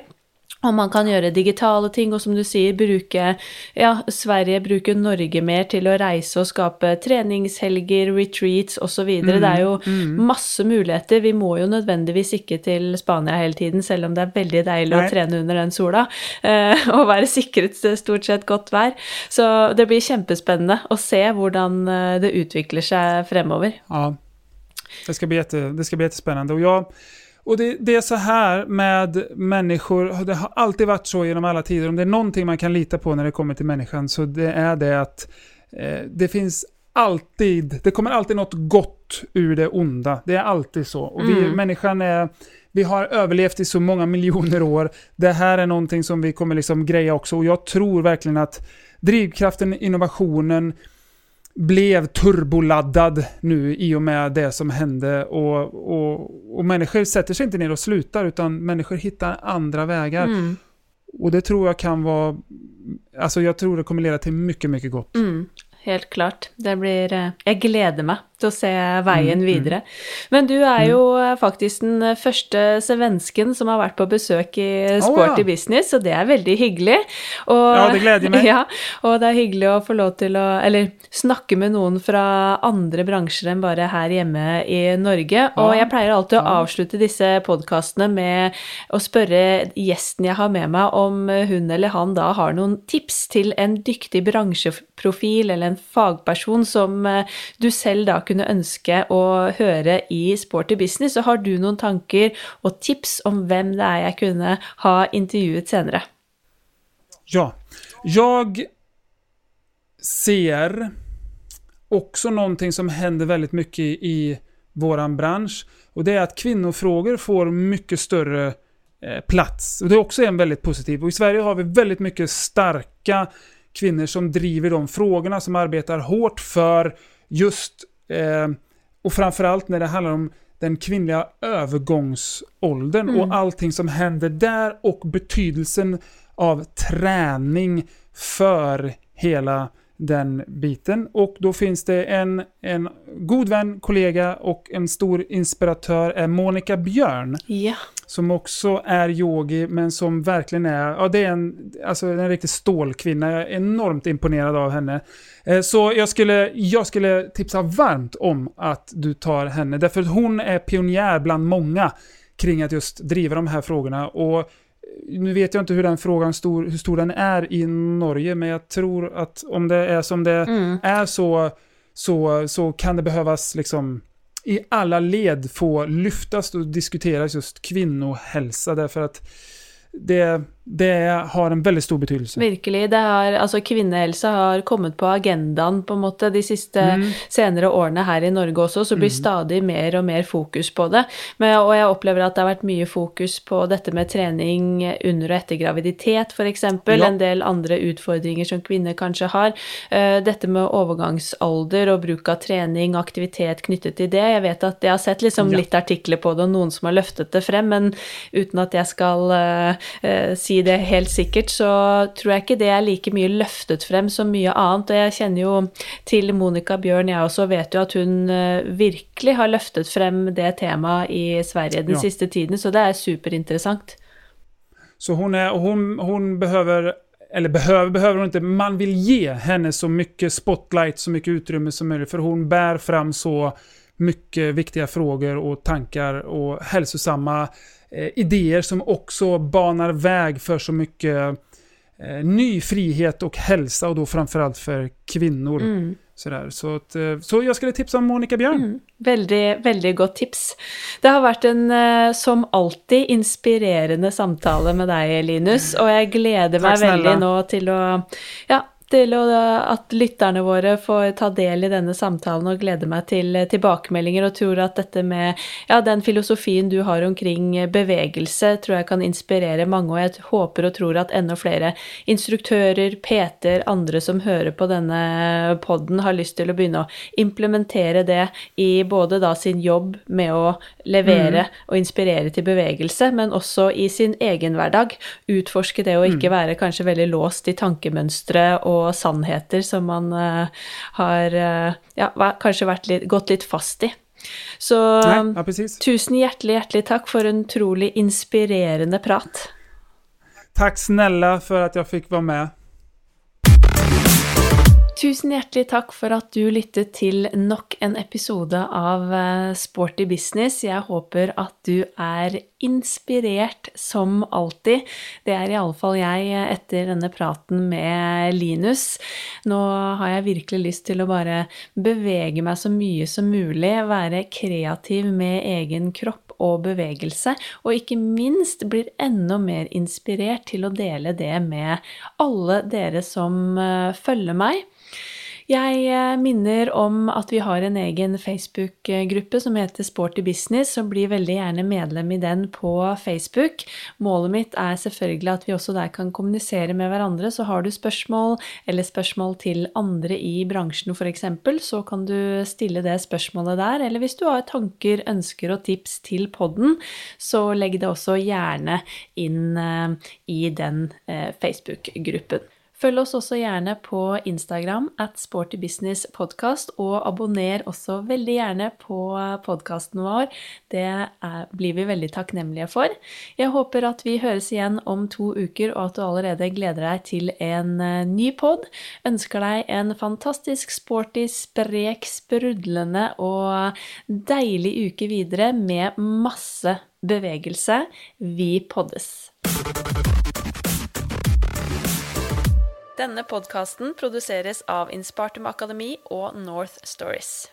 Og man kan gjøre digitale ting, og som du sier, bruke Ja, Sverige bruker Norge mer til å reise og skape treningshelger, retreats osv. Det er jo masse muligheter. Vi må jo nødvendigvis ikke til Spania hele tiden, selv om det er veldig deilig Nei. å trene under den sola eh, og være sikret stort sett godt vær. Så det blir kjempespennende å se hvordan eh, det utvikler seg fremover. Ja. Det ska bli, jätte, det ska bli jättespännande. Och, jag, och det, det är så här med människor, det har alltid varit så genom alla tider. Om det är någonting man kan lita på när det kommer till människan så det är det att eh, det finns alltid, det kommer alltid något gott ur det onda. Det är alltid så. Och vi, Mm. människan är, vi har överlevt i så många miljoner år. Det här är någonting som vi kommer liksom greja också. Och jag tror verkligen att drivkraften, innovationen, blev turboladdad nu i och med det som hände och, och, och människor sätter sig inte ner och slutar utan människor hittar andra vägar. Mm. Och det tror jag kan vara, alltså jag tror det kommer leda till mycket, mycket gott. Mm, helt klart. Det blir eh, Jeg gleder til å se veien Mm, mm. videre. Men du er jo eh, faktisk den eh, første svensken som har vært på besøk i Sporty ja. Business, og det er veldig hyggelig. Og, Ja, det gleder meg. <laughs> Ja, og det er hyggelig å få lov til å Eller snakke med noen fra andre bransjer enn bare her hjemme i Norge. Og jeg pleier alltid å avslutte disse podkastene med å spørre gjesten jeg har med meg, om hun eller han da har noen tips til en dyktig bransjeprofil eller en fagperson som eh, du selv da kunne ønske å høre i Sporty Business. Så har du noen tanker og tips om hvem det er jeg kunne ha intervjuet senere? Ja, jag ser också någonting som händer väldigt mycket i våran bransch. Och det är att kvinnofrågor får mycket större eh, plats. Och det är också en väldigt positiv. Och i Sverige har vi väldigt mycket starka kvinnor som driver de frågorna, som arbetar hårt för just, eh, och framförallt när det handlar om den kvinnliga övergångsåldern Mm. och allting som händer där och betydelsen av träning för hela den biten. Och då finns det en, en god vän, kollega och en stor inspiratör är Monica Björn. Ja. Som också är yogi men som verkligen är, ja det är en, alltså en riktig stålkvinna. Jag är enormt imponerad av henne. Eh, så jag skulle, jag skulle tipsa varmt om att du tar henne. Därför att hon är pionjär bland många kring att just driva de här frågorna. Och nu vet jag inte hur den frågan stor, hur stor den är i Norge, men jag tror att om det är som det Mm. är så, så, så kan det behövas liksom i alla led få lyftas och diskuteras just kvinnohälsa därför att det, det har en väldigt stor betydelse. Virkelig. Det har, altså Kvinnehelse har kommet på agendaen på en måte de siste Mm. senere årene her i Norge også, så blir stadig mer og mer fokus på det. Men, og jeg opplever at det har vært mye fokus på dette med trening under og etter graviditet, f.eks. Ja. En del andre utfordringer som kvinner kanskje har. Eh, Dette med overgangsalder og bruk av trening, aktivitet knyttet til det. Jeg vet at jeg har sett liksom Ja. litt artikler på det, og noen som har løftet det frem, men uten at jeg skal eh, eh, si det helt sikkert, så tror jeg ikke det er like mye løftet frem som mye annet. Og jeg kjenner jo til Monica Bjørn, jeg også vet jo at hun eh, virkelig har løftet frem det temaet i Sverige den Ja. siste tiden, så det er superinteressant. Så hon, är, och hon, hon behöver, eller behöver, behöver hon inte, man vill ge henne så mycket spotlight, så mycket utrymme som möjligt. För hon bär fram så mycket viktiga frågor och tankar och hälsosamma idéer som också banar väg för så mycket eh, ny frihet och hälsa och då framförallt för kvinnor. Mm. Sådär. Så, att, eh, så jag skulle tipsa om Monica Björn. Mm. Veldig, veldig godt tips. Det har vært en, eh, som alltid, inspirerende samtale med deg, Linus, og jeg gleder Takk meg snälla. veldig nå til å ja, til at lytterne våre får ta del i denne samtalen og gleder meg til eh, tilbakemeldinger og tror at dette med ja, den filosofien du har omkring eh, bevegelse, tror jeg kan inspirere mange, og jeg håper og tror at enda flere instruktører, PT-er, andre som hører på denne podden, har lyst til å begynne å implementere det i både da sin jobb med å levere og inspirere til bevegelse, men også i sin egen hverdag. Utforske det å ikke være kanskje veldig låst i tankemønstre og sannheter som man eh, har eh, ja, kanskje vært litt, gått litt fast i. Så Nej, ja, tusen hjertelig, hjertelig takk for en utrolig inspirerende prat. Tack snälla för att jag fick vara med. Tusen hjertelig takk for at du lyttet til nok en episode av eh, Sporty business. Jeg håper at du er inspirert som alltid. Det er iallfall jeg eh, etter denne praten med Linus. Nå har jeg virkelig lyst til å bare bevege meg så mye som mulig, være kreativ med egen kropp og bevegelse, og ikke minst blir enda mer inspirert til å dele det med alle dere som eh, følger meg. Jeg eh, minner om at vi har en egen Facebook-gruppe som heter Sporty Business, så bli veldig gjerne medlem i den på Facebook. Målet mitt er selvfølgelig at vi også der kan kommunisere med hverandre, så har du spørsmål eller spørsmål til andre i bransjen f.eks., så kan du stille det spørsmålet der. Eller hvis du har tanker, ønsker og tips til podden, så legg det også gjerne inn eh, i den eh, Facebook-gruppen. Følg oss også gjerne på Instagram at sportybusinesspodkast, og abonner også veldig gjerne på podkasten vår. Det er, blir vi veldig takknemlige for. Jeg håper at vi høres igjen om to uker, og at du allerede gleder deg til en eh, ny pod. Ønsker deg en fantastisk sporty, sprek, sprudlende og deilig uke videre med masse bevegelse. Vi poddes. Denne podkasten produseres av Inspartum Akademi og North Stories.